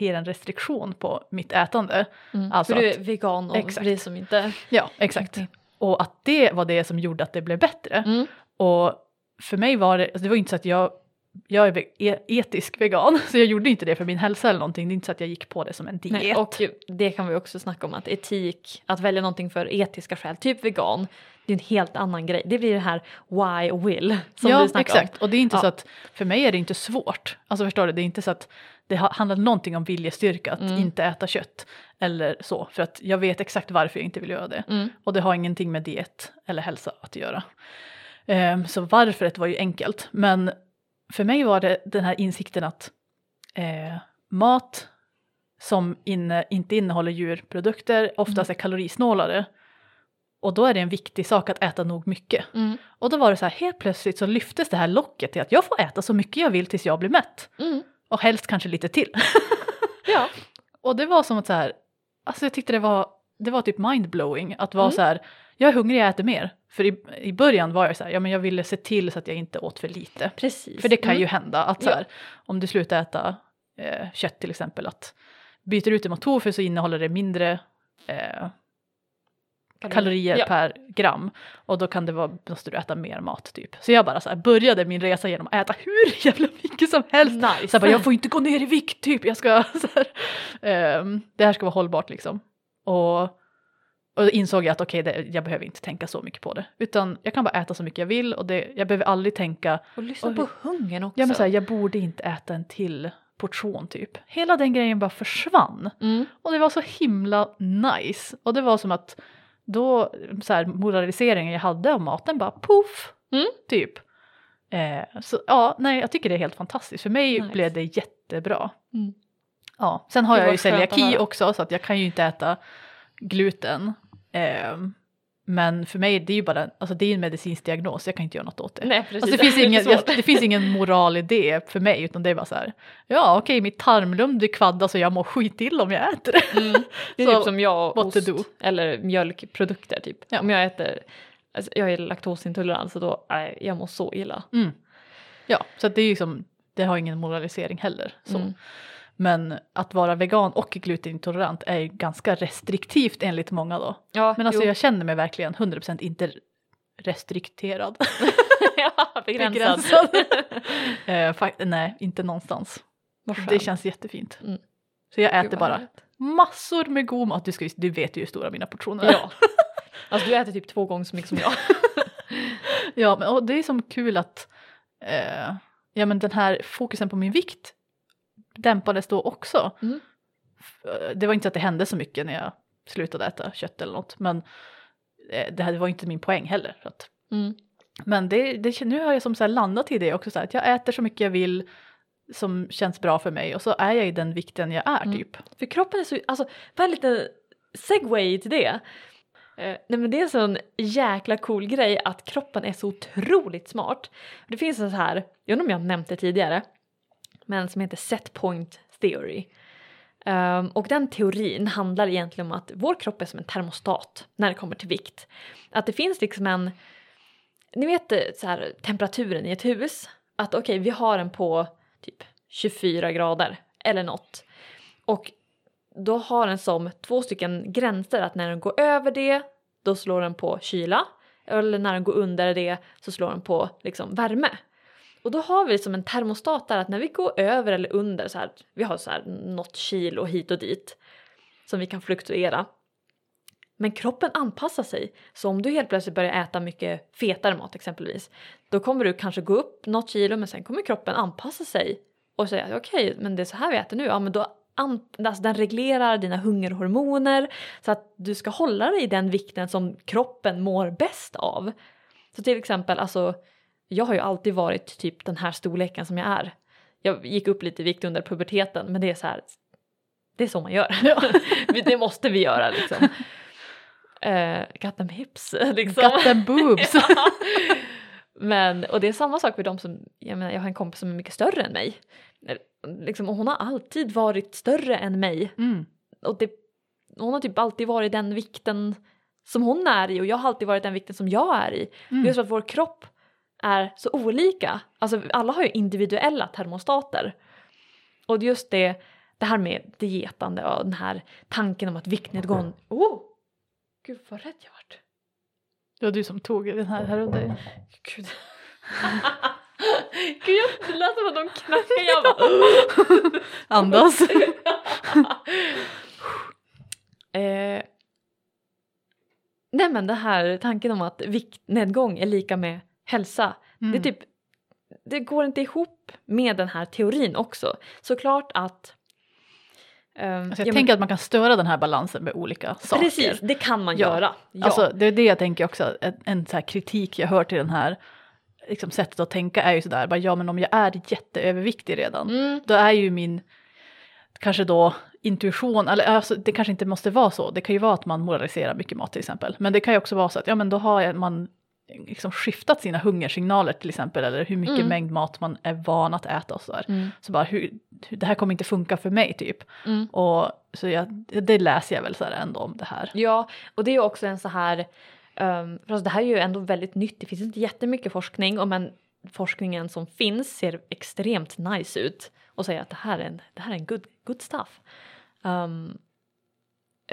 har en restriktion på mitt ätande. Mm. Alltså för du är att- vegan och Exakt. dig som inte... Ja, exakt. Och att det var det som gjorde att det blev bättre. Mm. Och för mig var det, alltså det var inte så att jag, jag är e- etisk vegan, så jag gjorde inte det för min hälsa eller någonting. Det är inte så att jag gick på det som en diet. Nej, och det kan vi också snacka om att etik, att välja någonting för etiska skäl, typ vegan, det är en helt annan grej. Det blir det här why och will som ja, du snackar exakt. Och det är inte Ja. så att, för mig är det inte svårt. Alltså förstår du, det är inte så att det ha- handlar någonting om viljestyrka att Mm. inte äta kött eller så. För att jag vet exakt varför jag inte vill göra det. om. Mm. Och det har ingenting med diet eller hälsa att göra. Ehm, så varföret var ju enkelt. Men för mig var det den här insikten att eh, mat som inne, inte innehåller djurprodukter oftast är kalorisnålare. Och då är det en viktig sak att äta nog mycket. Mm. Och då var det så här, helt plötsligt så lyftes det här locket till att jag får äta så mycket jag vill tills jag blir mätt. Mm. Och helst kanske lite till. Ja. Och det var som att så här, alltså jag tyckte det var, det var typ mindblowing att vara Mm. så här, jag är hungrig, jag äter mer. För i, i början var jag så här, ja men jag ville se till så att jag inte åt för lite. Precis. För det kan Mm. ju hända att så Ja. här, om du slutar äta eh, kött till exempel, att byter ut det mot tofu så innehåller det mindre eh, kalorier Ja. per gram. Och då kan det vara, måste du äta mer mat typ. Så jag bara så här, började min resa genom att äta hur jävla mycket som helst. Nice. Så jag, bara, jag får inte gå ner i vikt typ, jag ska, så här, ehm, det här ska vara hållbart liksom. Och, och då insåg jag att okej, det jag behöver inte tänka så mycket på det. Utan jag kan bara äta så mycket jag vill och det, jag behöver aldrig tänka, Och lyssna Oj. på hungern också. ja men så här, jag borde inte äta en till portion typ. Hela den grejen bara försvann. mm. Och det var så himla nice. Och det var som att då, så här, moraliseringen jag hade om maten bara poff, Mm. typ. Eh, så ja, nej jag tycker det är helt fantastiskt. För mig Nice. blev det jättebra. Mm. Ja, sen har jag ju celiaki också så att jag kan ju inte äta gluten. Eh, men för mig det är ju bara, alltså det är en medicinsk diagnos, jag kan inte göra något åt det. Nej precis. Alltså det, finns är ingen, jag, det finns ingen moral i det för mig utan det är bara så här. Ja okej mitt tarmlum det kvaddas och jag mår skit till om jag äter det. Mm. Det är Så, typ som jag och ost eller mjölkprodukter typ. Ja. Om jag äter, alltså, jag är laktosintolerant så då, nej, jag mår så illa. Mm. Ja, så det är ju som, det har ingen moralisering heller. Så. Mm. Men att vara vegan och glutenintolerant är ju ganska restriktivt enligt många då. Ja, Men alltså jo. jag känner mig verkligen 100% inte restrikterad. ja, begränsad. Begränsad. eh, fakt- nej, inte någonstans. Det känns jättefint. Mm. Så jag äter bara massor med god mat. Du, ska, du vet ju hur stora mina portioner är. Ja. Alltså du äter typ två gånger så mycket som jag. Ja, men och det är som kul att eh, ja, men den här fokusen på min vikt dämpades då också. Mm. F- Det var inte så att det hände så mycket när jag slutade äta kött eller något. Men eh, det här var inte min poäng heller. Så att, Mm. men det, det, nu har jag som så landat i det också, så här, att jag äter så mycket jag vill som känns bra för mig och så är jag i den vikten jag är Mm. typ. För kroppen är så, alltså bara en liten segway till det. Eh, nej men det är en sån jäkla cool grej att kroppen är så otroligt smart. Det finns en så här, jag vet inte om jag har nämnt det tidigare, men som heter set point theory. Um, och den teorin handlar egentligen om att vår kropp är som en termostat när det kommer till vikt. Att det finns liksom en, ni vet eh, så här, temperaturen i ett hus, att okej vi har den på typ 24 grader eller något. Och då har den som två stycken gränser att när den går över det då slår den på kyla eller när den går under det så slår den på liksom värme. Och då har vi som en termostat där att när vi går över eller under så här, vi har så här något kilo hit och dit som vi kan fluktuera. Men kroppen anpassar sig. Så om du helt plötsligt börjar äta mycket fetare mat exempelvis, då kommer du kanske gå upp något kilo men sen kommer kroppen anpassa sig och säga okej, men det är så här vi äter nu, ja men då alltså den reglerar dina hungerhormoner så att du ska hålla dig i den vikten som kroppen mår bäst av. Så till exempel, alltså jag har ju alltid varit typ den här storleken som jag är. Jag gick upp lite i vikt under puberteten men det är så här, det är så man gör. det måste vi göra liksom. Uh, got them hips liksom. Got them boobs! Ja. Men, och det är samma sak för de som, jag menar jag har en kompis som är mycket större än mig. Liksom, och hon har alltid varit större än mig. Mm. Och det, hon har typ alltid varit den vikten som hon är i och jag har alltid varit den vikten som jag är i. Mm. Just för att vår kropp är så olika. Alltså alla har ju individuella termostater. Och just det, det här med dietande och den här tanken om att viktnedgång... Oh! Gud vad rädd jag vart. Det var du som tog den här här under. Gud. Gud, jag, det lät som att de knackade. Jag bara... Andas. eh, nej men det här tanken om att viktnedgång är lika med hälsa. Mm. Det, typ, det går inte ihop med den här teorin också. Såklart att... ehm, Alltså jag ja, men- tänker att man kan störa den här balansen med olika saker. Precis, det kan man Ja. göra. Ja. Alltså det är det jag tänker också, en, en så kritik jag hör till den här liksom, sättet att tänka är ju sådär, bara, ja men om jag är jätteöverviktig redan, mm, då är ju min, kanske då intuition, eller alltså, det kanske inte måste vara så, det kan ju vara att man moraliserar mycket mat till exempel, men det kan ju också vara så att ja men då har man liksom skiftat sina hungersignaler till exempel, eller hur mycket Mm. mängd mat man är van att äta och sådär. mm, Så bara, hur, det här kommer inte funka för mig typ. mm. Och så jag, det läser jag väl så här ändå om det här. Ja, och det är också en så här... Um, för alltså det här är ju ändå väldigt nytt. Det finns inte jättemycket forskning och men forskningen som finns ser extremt nice ut och säger att det här är en, det här är en good, good stuff. Um,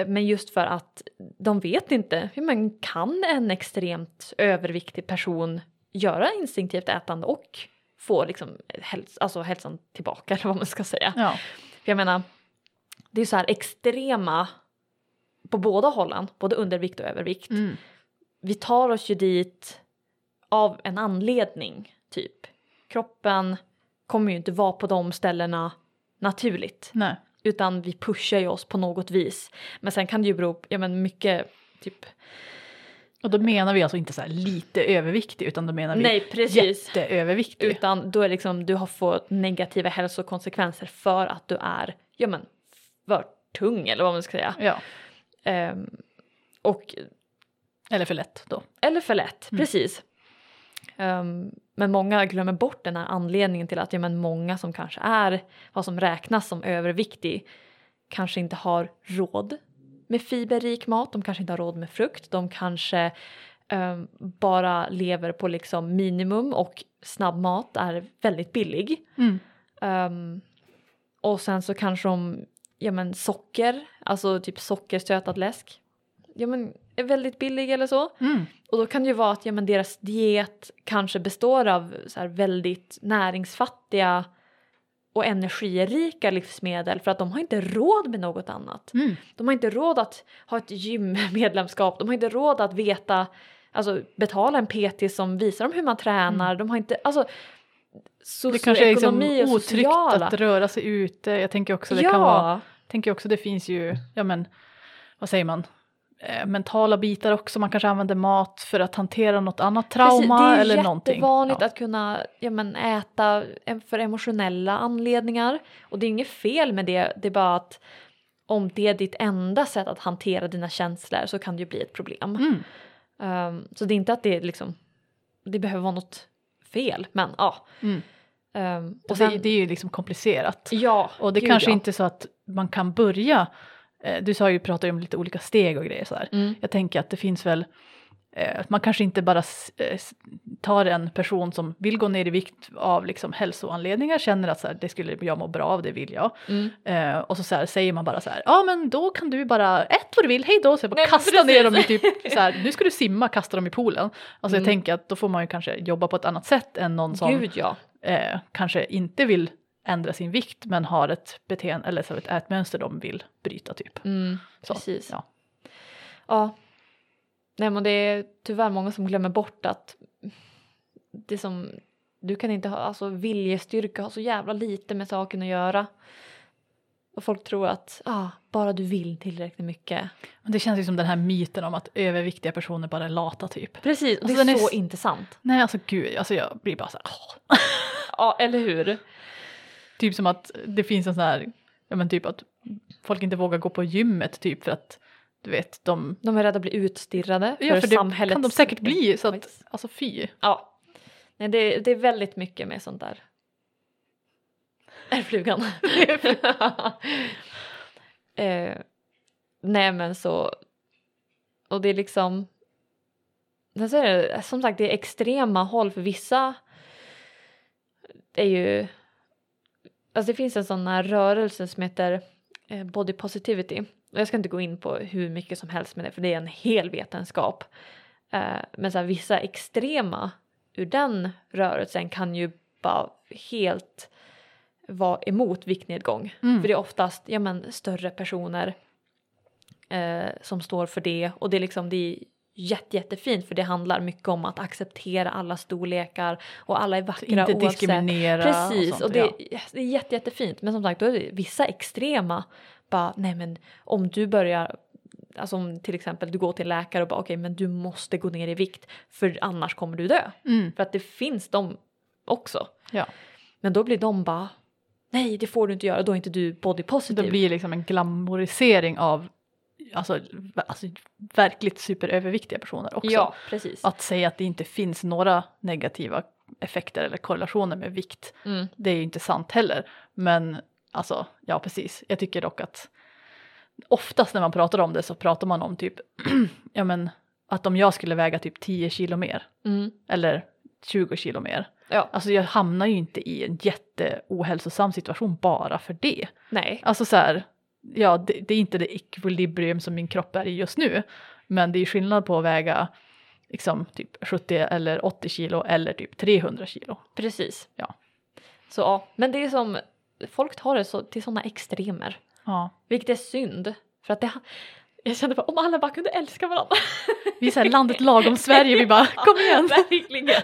men just för att de vet inte hur man kan en extremt överviktig person göra instinktivt ätande och få liksom häls alltså hälsan tillbaka eller vad man ska säga. Ja. För jag menar, det är så här extrema på båda hållen, både undervikt och övervikt. Mm. Vi tar oss ju dit av en anledning, typ. Kroppen kommer ju inte vara på de ställena naturligt, Nej. Utan vi pushar ju oss på något vis. Men sen kan det ju bero på, ja men mycket, typ, Och då menar vi alltså inte så här lite överviktig utan då menar vi nej precis. jätteöverviktig. Utan då är liksom, du har fått negativa hälsokonsekvenser för att du är, ja men, för tung eller vad man ska säga. Ja. Ehm, och Eller för lätt då. Eller för lätt, Mm. precis. Ehm, men många glömmer bort den här anledningen till att ja, men många som kanske är vad som räknas som överviktig kanske inte har råd med fiberrik mat, de kanske inte har råd med frukt, de kanske ehm, bara lever på liksom minimum och snabbmat är väldigt billig. Mm. Ehm, och sen så kanske de, ja men socker, alltså typ sockerstötad läsk, ja men är väldigt billig eller så. Mm. Och då kan det ju vara att ja, men deras diet kanske består av så väldigt näringsfattiga och energirika livsmedel för att de har inte råd med något annat. Mm. De har inte råd att ha ett gymmedlemskap, de har inte råd att veta, alltså betala en PT som visar dem hur man tränar, de har inte, alltså Det kanske är liksom socioekonomi och otryggt sociala. att röra sig ute. Jag tänker också det ja, kan vara, tänker också det finns ju, ja men vad säger man, eh, mentala bitar också. Man kanske använder mat för att hantera något annat trauma Precis, eller Det är någonting. jättevanligt Ja. att kunna ja, men, äta em- för emotionella anledningar. Och det är inget fel med det, det är bara att om det är ditt enda sätt att hantera dina känslor så kan det ju bli ett problem. Mm. Ehm, så det är inte att det är liksom, det behöver vara något fel, men ja. Mm. Ehm, Och sen, det, det är ju liksom komplicerat. ja, Och det gud, kanske ja. inte är så att man kan börja, eh, du sa ju, pratade ju om lite olika steg och grejer sådär. Mm. Jag tänker att det finns väl, eh, man kanske inte bara eh, tar en person som vill gå ner i vikt av liksom hälsoanledningar, känner att så här, det skulle jag må bra av, det vill jag. Mm. Eh, och så, så här, säger man bara så här, ja men då kan du bara, ät vad du vill, hej då, så jag bara Nej, men kasta precis. ner dem i typ, så här, nu ska du simma, kasta dem i poolen. Alltså jag Mm. tänker att då får man ju kanske jobba på ett annat sätt än någon som Gud ja. eh, kanske inte vill ändra sin vikt men har ett beteende eller så ett ätmönster de vill bryta typ. Mm, Så, precis. ja. Ja. Nej men det är tyvärr många som glömmer bort att det som du kan inte ha, alltså viljestyrka har så jävla lite med saken att göra. Och folk tror att ah, bara du vill tillräckligt mycket. Men det känns ju som den här myten om att överviktiga personer bara är lata typ. Precis, och Alltså, det är är så s- inte sant. Nej alltså gud, alltså jag blir bara så här. Ja, eller hur? Typ som att det finns en sån här, ja men typ att folk inte vågar gå på gymmet typ för att du vet de, De är rädda att bli utstirrade ja för, för det samhället. kan de säkert bli så att, alltså fy. Ja. Nej, det, det är väldigt mycket med sånt där. Är flugan? eh, nej men så. Och det är liksom. Sen så är det, som sagt det är extrema håll för vissa. är ju. Alltså det finns en sån här rörelse som heter eh, body positivity. Jag ska inte gå in på hur mycket som helst med det för det är en hel vetenskap. Eh, men så här, vissa extrema ur den rörelsen kan ju bara helt vara emot viktnedgång. Mm. För det är oftast ja, men, större personer eh, som står för det och det är liksom det jätte, jättefint för det handlar mycket om att acceptera alla storlekar och alla är vackra Inte oavsett. diskriminera Precis, och, sånt, det, ja. det är jätte, jättefint men som sagt då är det vissa extrema bara nej men om du börjar Alltså om till exempel du går till läkare och bara okej men du måste gå ner i vikt för annars kommer du dö. Mm. För att det finns de också. Ja. Men då blir de bara nej det får du inte göra då är inte du body positive. det blir liksom en glamorisering av alltså, alltså verkligt superöverviktiga personer också. Ja precis. Att säga att det inte finns några negativa effekter eller korrelationer med vikt, Mm. det är ju inte sant heller. Men alltså, ja precis. Jag tycker dock att oftast när man pratar om det så pratar man om typ, ja men att om jag skulle väga typ 10 kilo mer Mm. eller 20 kilo mer. Ja. Alltså jag hamnar ju inte i en jätteohälsosam situation bara för det. Nej. Alltså så här, ja det, det är inte det equilibrium som min kropp är i just nu. Men det är skillnad på att väga liksom typ 70 eller 80 kilo eller typ 300 kilo. Precis. Ja. Så ja, men det är som folk tar det så, till sådana extremer. Ja. Vilket är synd. För att det, jag kände bara om alla bara kunde älska varandra. Vi är så här landet lagom Sverige, vi bara kom igen. Verkligen.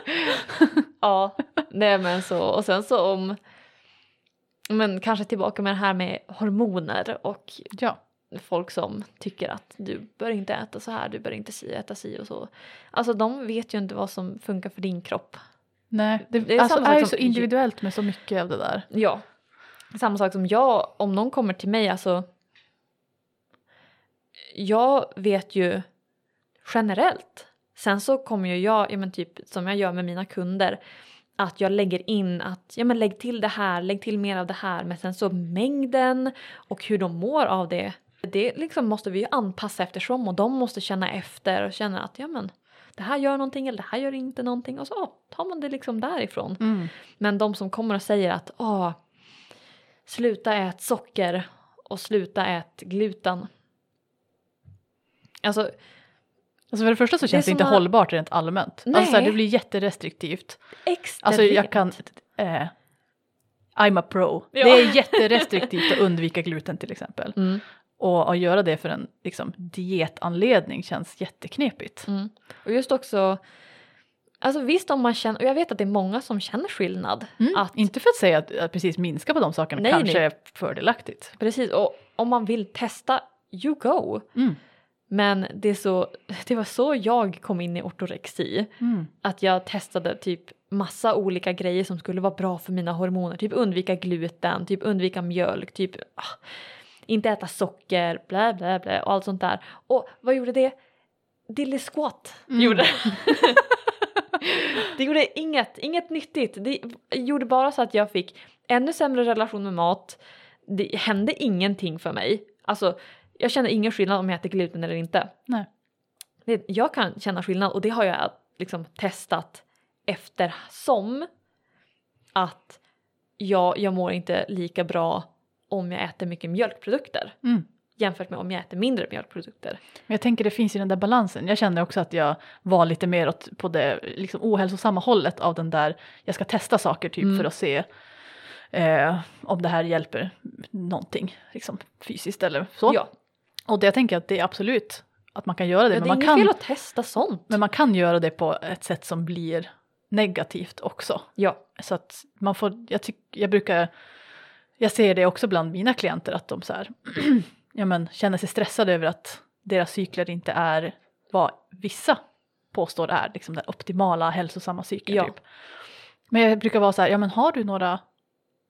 ja, nej men så och sen så om men kanske tillbaka med det här med hormoner och Ja, folk som tycker att du bör inte äta så här, du bör inte si, äta si och så. Alltså de vet ju inte vad som funkar för din kropp. nej, det, Det är alltså, är ju som- så individuellt med så mycket av det där. Ja. Samma sak som jag, om någon kommer till mig, alltså. Jag vet ju generellt. Sen så kommer ju jag, ja men typ som jag gör med mina kunder, att jag lägger in att, ja men lägg till det här, lägg till mer av det här, men sen så mängden och hur de mår av det, det liksom måste vi ju anpassa eftersom och de måste känna efter och känna att ja men det här gör någonting eller det här gör inte någonting och så tar man det liksom därifrån. Mm. Men de som kommer och säger att åh, sluta ät socker och sluta ät gluten. Alltså Alltså för det första så Det känns det, som inte att- hållbart rent allmänt. Alltså så här, Nej. det blir jätterestriktivt. extremt. Alltså jag kan, eh, I'm a pro. Ja. Det är jätterestriktivt att undvika gluten till exempel. Mm, Och att göra det för en liksom, dietanledning känns jätteknepigt. mm. Och just också, alltså visst om man känner, och jag vet att det är många som känner skillnad. Mm. Att, Inte för att säga att, att precis minska på de sakerna Nej, kanske nej. är fördelaktigt. Precis, och om man vill testa you go. Mm. Men det, så, det var så jag kom in i ortorexi. Mm. Att jag testade typ massa olika grejer som skulle vara bra för mina hormoner. Typ undvika gluten, typ undvika mjölk, typ ah, inte äta socker, blä blä blä och allt sånt där. Och vad gjorde det? Dilly squat Mm. gjorde det. det gjorde inget, inget nyttigt. Det gjorde bara så att jag fick ännu sämre relation med mat. Det hände ingenting för mig. Alltså jag känner ingen skillnad om jag äter gluten eller inte. Nej. Det, jag kan känna skillnad och det har jag liksom testat eftersom att jag, jag mår inte lika bra om jag äter mycket mjölkprodukter Mm. jämfört med om jag äter mindre mjölkprodukter. Men jag tänker det finns ju den där balansen. Jag kände också att jag var lite mer åt, på det liksom ohälsosamma hållet av den där, jag ska testa saker typ Mm. för att se eh, om det här hjälper någonting liksom, fysiskt eller så. Ja, Och det jag tänker att det är absolut att man kan göra det. ja det men, är man kan, fel att testa sånt. men man kan göra det på ett sätt som blir negativt också. Ja, Så att man får, jag, tyck, jag brukar, jag ser det också bland mina klienter att de så här, ja men känner sig stressade över att deras cykler inte är vad vissa påstår är liksom den optimala hälsosamma cykeln Ja. typ. Men jag brukar vara så här, ja men har du några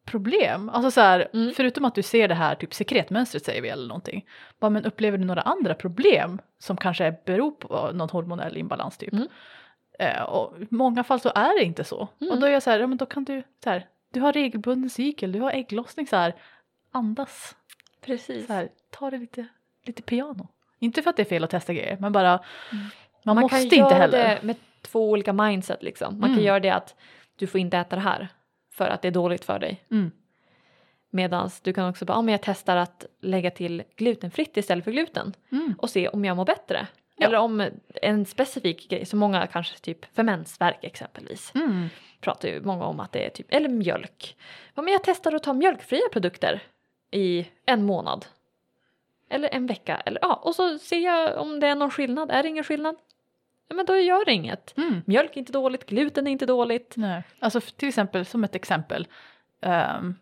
problem? Alltså så här, Mm. förutom att du ser det här typ sekretmönstret säger vi eller någonting. Bara, men upplever du några andra problem som kanske beror på någon hormonell imbalans typ? Mm. Eh, och i många fall så är det inte så. Mm. Och då är jag så här, ja men då kan du så här, du har regelbunden cykel, du har ägglossning så här, andas, precis. så här, ta det lite, lite piano. Inte för att det är fel att testa grejer, men bara man, man måste kan inte göra heller. det med två olika mindset liksom. Man Mm. kan göra det att du får inte äta det här för att det är dåligt för dig. Mm. Medan du kan också bara, ja men jag testar att lägga till glutenfritt istället för gluten Mm. och se om jag mår bättre. Ja. Eller om en specifik grej, så många kanske typ för mensvärk exempelvis Mm. pratar ju många om att det är typ, eller mjölk. Ja men jag testar att ta mjölkfria produkter i en månad. Eller en vecka, eller ja, och så ser jag om det är någon skillnad. Är det ingen skillnad? Ja men då gör det inget. Mm. Mjölk är inte dåligt, gluten är inte dåligt. Nej. Alltså till exempel som ett exempel. ehm,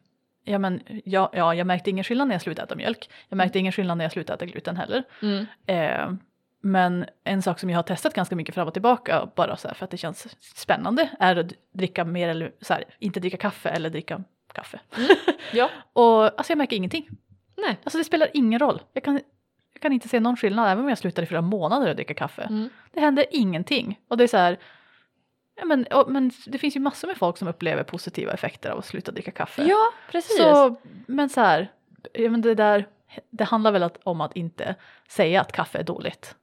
ja, men, ja, ja, jag märkte ingen skillnad när jag slutade äta mjölk. Jag märkte ingen skillnad när jag slutade äta gluten heller. Mm. Ehm, men en sak som jag har testat ganska mycket fram och tillbaka bara så här för att det känns spännande är att dricka mer eller så här, inte dricka kaffe eller dricka kaffe. Ja. Och alltså jag märker ingenting. Nej. Alltså det spelar ingen roll. Jag kan, jag kan inte se någon skillnad även om jag slutar i flera månader att dricka kaffe. Mm. Det händer ingenting. Och det är så här, ja, men, och, men det finns ju massor med folk som upplever positiva effekter av att sluta dricka kaffe. Ja, precis. så, men så här, ja, men det där, det handlar väl att, om att inte säga att kaffe är dåligt.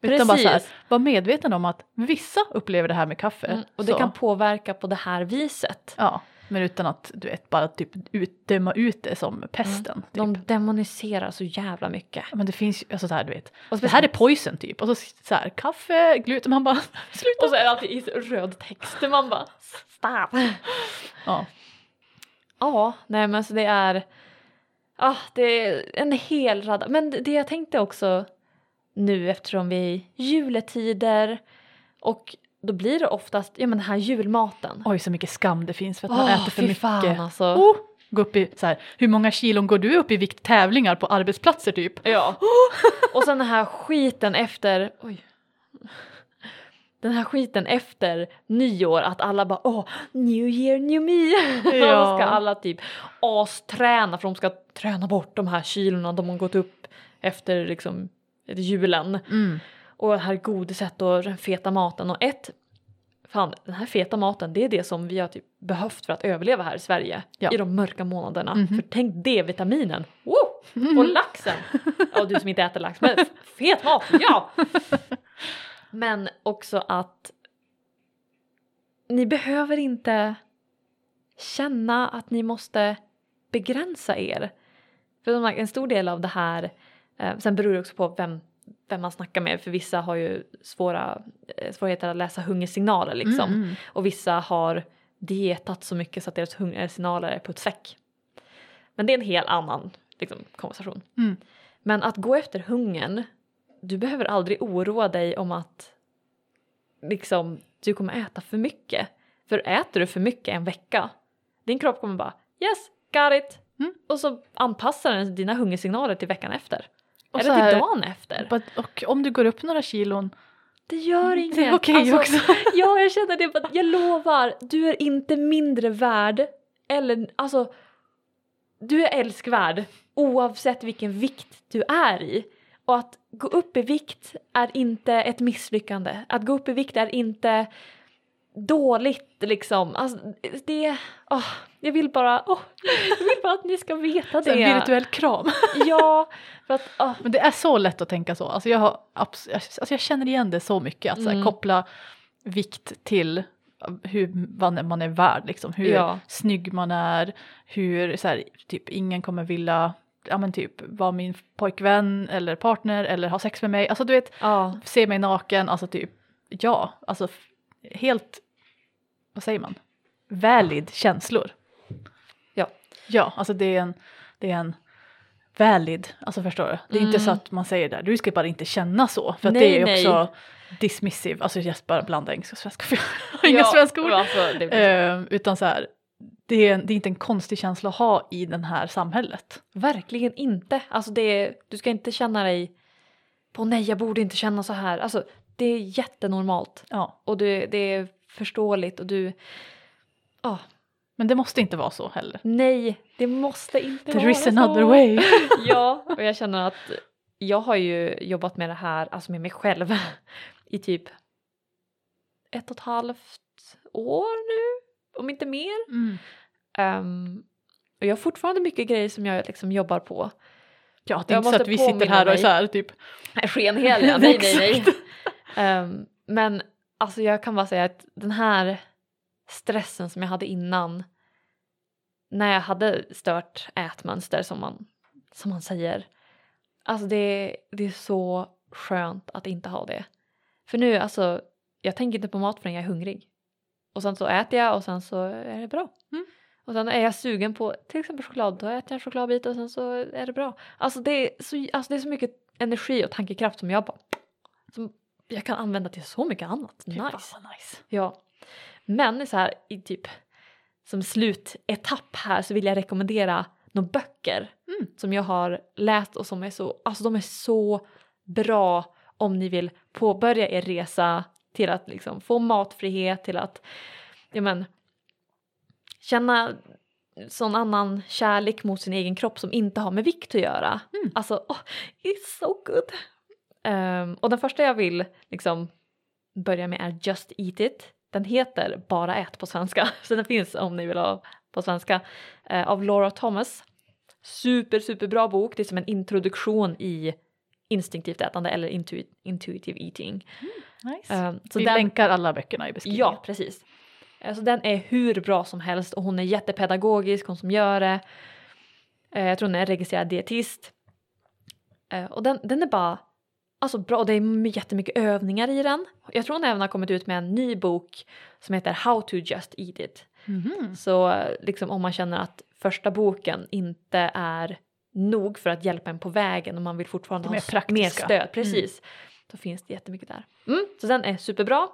Utan bara så här, Precis. vara medveten om att vissa upplever det här med kaffe. Mm. Och det så, kan påverka på det här viset. Ja, men utan att du vet bara typ ut, döma ut det som pesten. Typ. De demoniserar så jävla mycket. Ja, Men det finns ju, alltså så här du vet, Och det här är poison typ. Och så, så här, kaffe, gluten, man bara sluta. Och så är det alltid i röd text. Man bara stop. Ja. Ja, nej men så det är... Ah, det är en hel radda. Men det jag tänkte också nu eftersom vi är i juletider och då blir det oftast ja, men den här julmaten. Oj så mycket skam det finns för att man Åh, äter för mycket. Fan, alltså. Oh, gå upp i, så här, hur många kilon går du upp i vikttävlingar på arbetsplatser typ? Ja. Och sen den här skiten efter... Oj. Den här skiten efter nyår att alla bara åh, new year new me. Ja. Ska alla typ asträna för de ska träna bort de här kilorna de har gått upp efter liksom julen. Mm. Och det här godiset och den feta maten och ett Fan, den här feta maten det är det som vi har typ behövt för att överleva här i Sverige Ja. i de mörka månaderna. Mhm. För tänk D-vitaminen! Woo! Och laxen! Ja, du som inte äter lax, men fet mat, ja! Men också att ni behöver inte känna att ni måste begränsa er. För en stor del av det här, eh, sen beror det också på vem, vem man snackar med, för vissa har ju svåra, eh, svårigheter att läsa hungersignaler liksom. Mm, mm. Och vissa har dietat så mycket så att deras hungersignaler är puttsäck. Men det är en helt annan liksom, konversation. Mm. Men att gå efter hungern, du behöver aldrig oroa dig om att liksom, du kommer äta för mycket. För äter du för mycket en vecka, din kropp kommer bara yes, got it. Mm. Och så anpassar den dina hungersignaler till veckan efter. Och Eller så här- till dagen efter. But, och om du går upp några kilon, Det gör inget. det är okej Alltså, också. Ja, jag känner det. Jag lovar, du är inte mindre värd. Eller alltså, du är älskvärd oavsett vilken vikt du är i. Och att gå upp i vikt är inte ett misslyckande. Att gå upp i vikt är inte dåligt liksom. Alltså, det, åh, jag vill bara, åh, jag vill bara att ni ska veta Så en det. virtuell kram. Ja, för att, åh, Men det är så lätt att tänka så. Alltså jag, har, alltså jag känner igen det så mycket. Att så här, Mm. koppla vikt till hur vad man är värd. Liksom. Hur Ja. snygg man är. Hur så här, typ ingen kommer vilja ja, men typ, vara min pojkvän eller partner eller ha sex med mig. Alltså du vet, ja, se mig naken. Alltså typ, ja. Alltså helt, vad säger man? Valid känslor. Ja. Ja, alltså det är en, det är en valid, alltså förstår du? Det är inte Mm. så att man säger där, du ska bara inte känna så. För Nej, det är ju nej. också dismissive, alltså jag bara blanda engelska och svenska för jag har inga Ja, svenska ord. Alltså, det, Eh, utan så här, det är, det är inte en konstig känsla att ha i det här samhället. Verkligen inte. Alltså det, du ska inte känna dig på nej jag borde inte känna så här. Alltså det är jättenormalt Ja, och det, det är förståeligt och du... ah, men det måste inte vara så heller. nej, det måste inte There vara is så. another way. ja, och jag känner att jag har ju jobbat med det här, alltså med mig själv i typ ett och ett halvt år nu, om inte mer. Mm. Ehm, och jag har fortfarande mycket grejer som jag liksom jobbar på. Ja, det är Jag inte så att vi sitter här och är så här typ. Skenheliga, nej nej nej. Ehm, men alltså jag kan bara säga att den här stressen som jag hade innan när jag hade stört ätmönster som man, som man säger. Alltså det, det är så skönt att inte ha det. För nu alltså, jag tänker inte på mat förrän jag är hungrig. Och sen så äter jag och sen så är det bra. Mm. Och sen är jag sugen på till exempel choklad, då äter jag en chokladbit och sen så är det bra. Alltså det är så, alltså det är så mycket energi och tankekraft som jag bara som jag kan använda till så mycket annat. Fan, Nice. nice. Ja. Men så här i typ som slutetapp här så vill jag rekommendera några böcker Mm. som jag har läst och som är så, alltså de är så bra om ni vill påbörja er resa till att liksom få matfrihet, till att ja men, känna sån annan kärlek mot sin egen kropp som inte har med vikt att göra. Mm. Alltså, oh, it's so good! Ehm, och den första jag vill liksom börja med är Just Eat It. Den heter Bara ät på svenska, så den finns om ni vill ha på svenska. eh, av Laura Thomas. Super, super bra bok. Det är som en introduktion i instinktivt ätande eller intuit, intuitive eating. nice. Ehm, så vi den, länkar alla böckerna i beskrivningen. Ja, precis. Eh, Så den är hur bra som helst och hon är jättepedagogisk, hon som gör det. Eh, Jag tror hon är registrerad dietist. Och den, den är bara alltså bra, det är jättemycket övningar i den. Jag tror hon även har kommit ut med en ny bok som heter How to just eat it. Mhm. Så liksom om man känner att första boken inte är nog för att hjälpa en på vägen och man vill fortfarande ha mer stöd, precis. Då finns det jättemycket där. Mm, så den är superbra.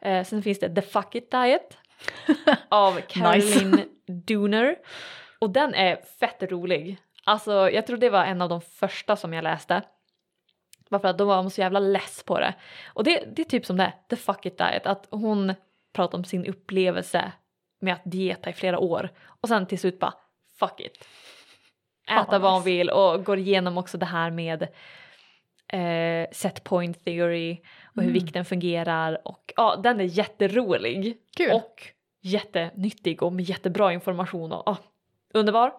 Eh, sen finns det The Fuck It Diet av Caroline Dooner. Och den är fett rolig. Alltså jag tror det var en av de första som jag läste. Bara för att då var så jävla less på det. Och det, det är typ som det är, The Fuck It Diet. Att hon pratar om sin upplevelse med att dieta i flera år. Och sen till slut bara fuck it. Äta vad vad hon nice. vill och går igenom också det här med eh, set point theory och hur Mm. vikten fungerar. Och ja, den är jätterolig. Kul. Och jättenyttig och med jättebra information. Och, ja, underbar.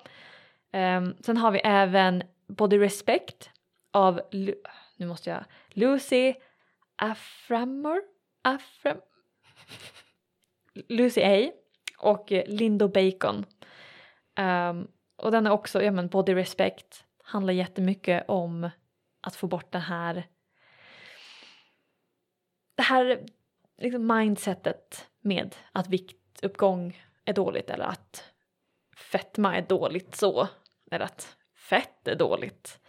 Ehm, sen har vi även Body Respect av, Lu- nu måste jag, Lucy Aframor? Afram... Lucy A. och Lindo Bacon. Um, och den är också, ja men Body Respect handlar jättemycket om att få bort det här det här liksom mindsetet med att viktuppgång är dåligt eller att fetma är dåligt så. Eller att fett är dåligt.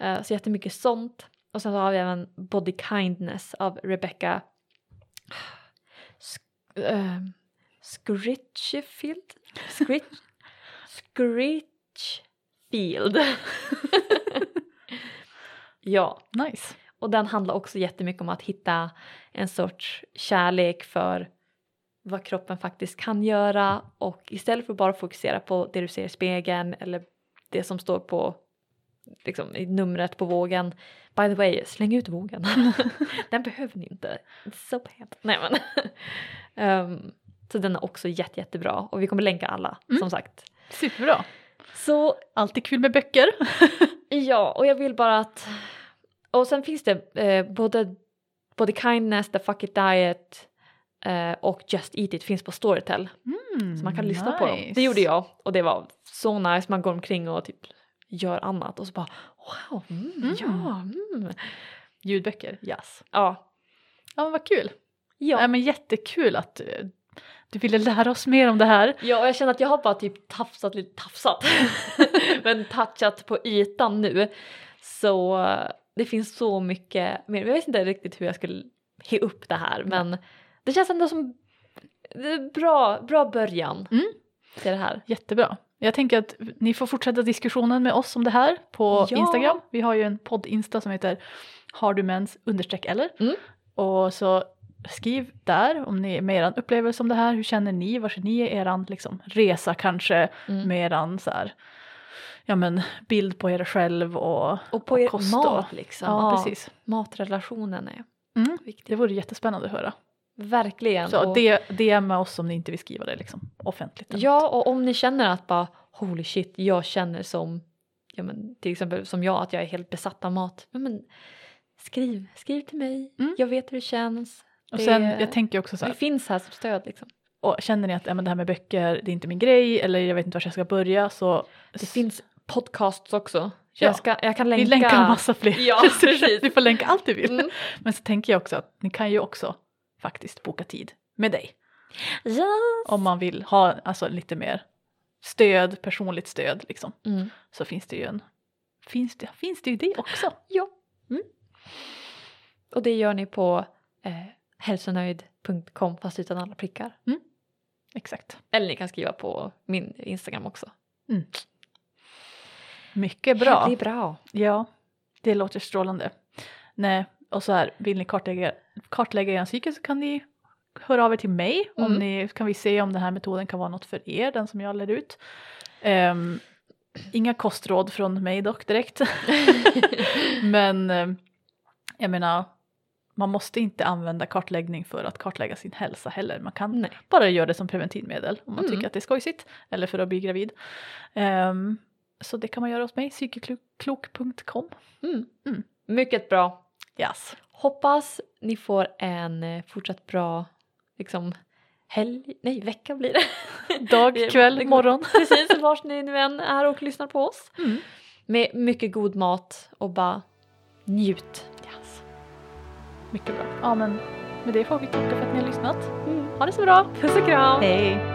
Uh, så jättemycket sånt. Och sen så har vi även Body Kindness av Rebecca Sk- Scritchfield? Scritch, Scritchfield. Ja, Nice. och den handlar också jättemycket om att hitta en sorts kärlek för vad kroppen faktiskt kan göra och istället för att bara fokusera på det du ser i spegeln eller det som står på liksom, i numret på vågen. By the way, släng ut vågen. den behöver ni inte. It's so bad. Nej men. Ehm, så den är också jätte, jättebra och vi kommer länka alla Mm. som sagt. Superbra. Så Alltid kul med böcker. Ja, och jag vill bara att... Och sen finns det eh, både, både Kindness, The Fuck It Diet eh, och Just Eat It finns på Storytel. Mm, Så man kan lyssna på dem. nice. Det gjorde jag och det var så nice. Man går omkring och typ gör annat och så bara wow, mm, Mm. ja, mm. Ljudböcker, yes. Ja. Ja men vad kul. Ja. Ja. men jättekul att eh, du ville lära oss mer om det här. ja, och jag känner att jag har bara typ tafsat lite, tafsat, men touchat på ytan nu. Så eh, det finns så mycket mer. Jag vet inte riktigt hur jag skulle he upp det här, men det känns ändå som bra, bra början Mm. till det här. Jättebra. Jag tänker att ni får fortsätta diskussionen med oss om det här på Ja. Instagram. Vi har ju en podd-insta som heter har du mens understreck eller. Mm. Och så skriv där om ni med er upplevelse om det här. Hur känner ni? Var ser ni er liksom, resa kanske Mm. med eran så här, ja men bild på er själv och, Och på er kost och- mat liksom. Ja, precis. Matrelationen är Mm. viktig. Det vore jättespännande att höra. Verkligen. Så och, det, DMa oss om ni inte vill skriva det liksom offentligt. Ja, och om ni känner att bara holy shit, jag känner som, ja men till exempel som jag, att jag är helt besatt av mat. Ja, men skriv, skriv till mig. Mm. Jag vet hur det känns. Och det- sen, jag tänker också så Vi här, finns här som stöd liksom. och känner ni att ja, men det här med böcker, det är inte min grej eller jag vet inte var jag ska börja så Det finns podcasts också. Ja. Jag, ska, jag kan vi länka. länkar massa fler. Ja, precis. ni får länka allt du vill. Mm. Men så tänker jag också att ni kan ju också faktiskt boka tid med dig Yes. om man vill ha alltså, lite mer stöd, personligt stöd liksom. Mm. Så finns det ju en, finns det, finns det ju det också. Ja. Mm. Och det gör ni på eh, hälsonöjd.com fast utan alla prickar. Exakt. Eller ni kan skriva på min Instagram också. Mycket bra. Det är bra. Ja, det låter strålande. Nej, och så här, vill ni kartlägga, kartlägga er psyke så kan ni höra av er till mig om Mm. ni kan vi se om den här metoden kan vara något för er, den som jag lär ut. Ehm, inga kostråd från mig dock direkt. Men ehm, jag menar, man måste inte använda kartläggning för att kartlägga sin hälsa heller. Man kan Nej. bara göra det som preventivmedel om man Mm. tycker att det är skojsigt eller för att bli gravid. Ehm, så det kan man göra hos mig, psykeklok.com. Mm. Mm. Mycket bra. Yes. Hoppas ni får en eh, fortsatt bra liksom, helg, nej vecka blir det. Dag, kväll, morgon. Precis, vars ni nu än är och lyssnar på oss. Mm. Med mycket god mat och bara njut. Yes. Mycket bra. Ja men med det får vi tacka för att ni har lyssnat. Ha det så bra. Puss och kram! Hej!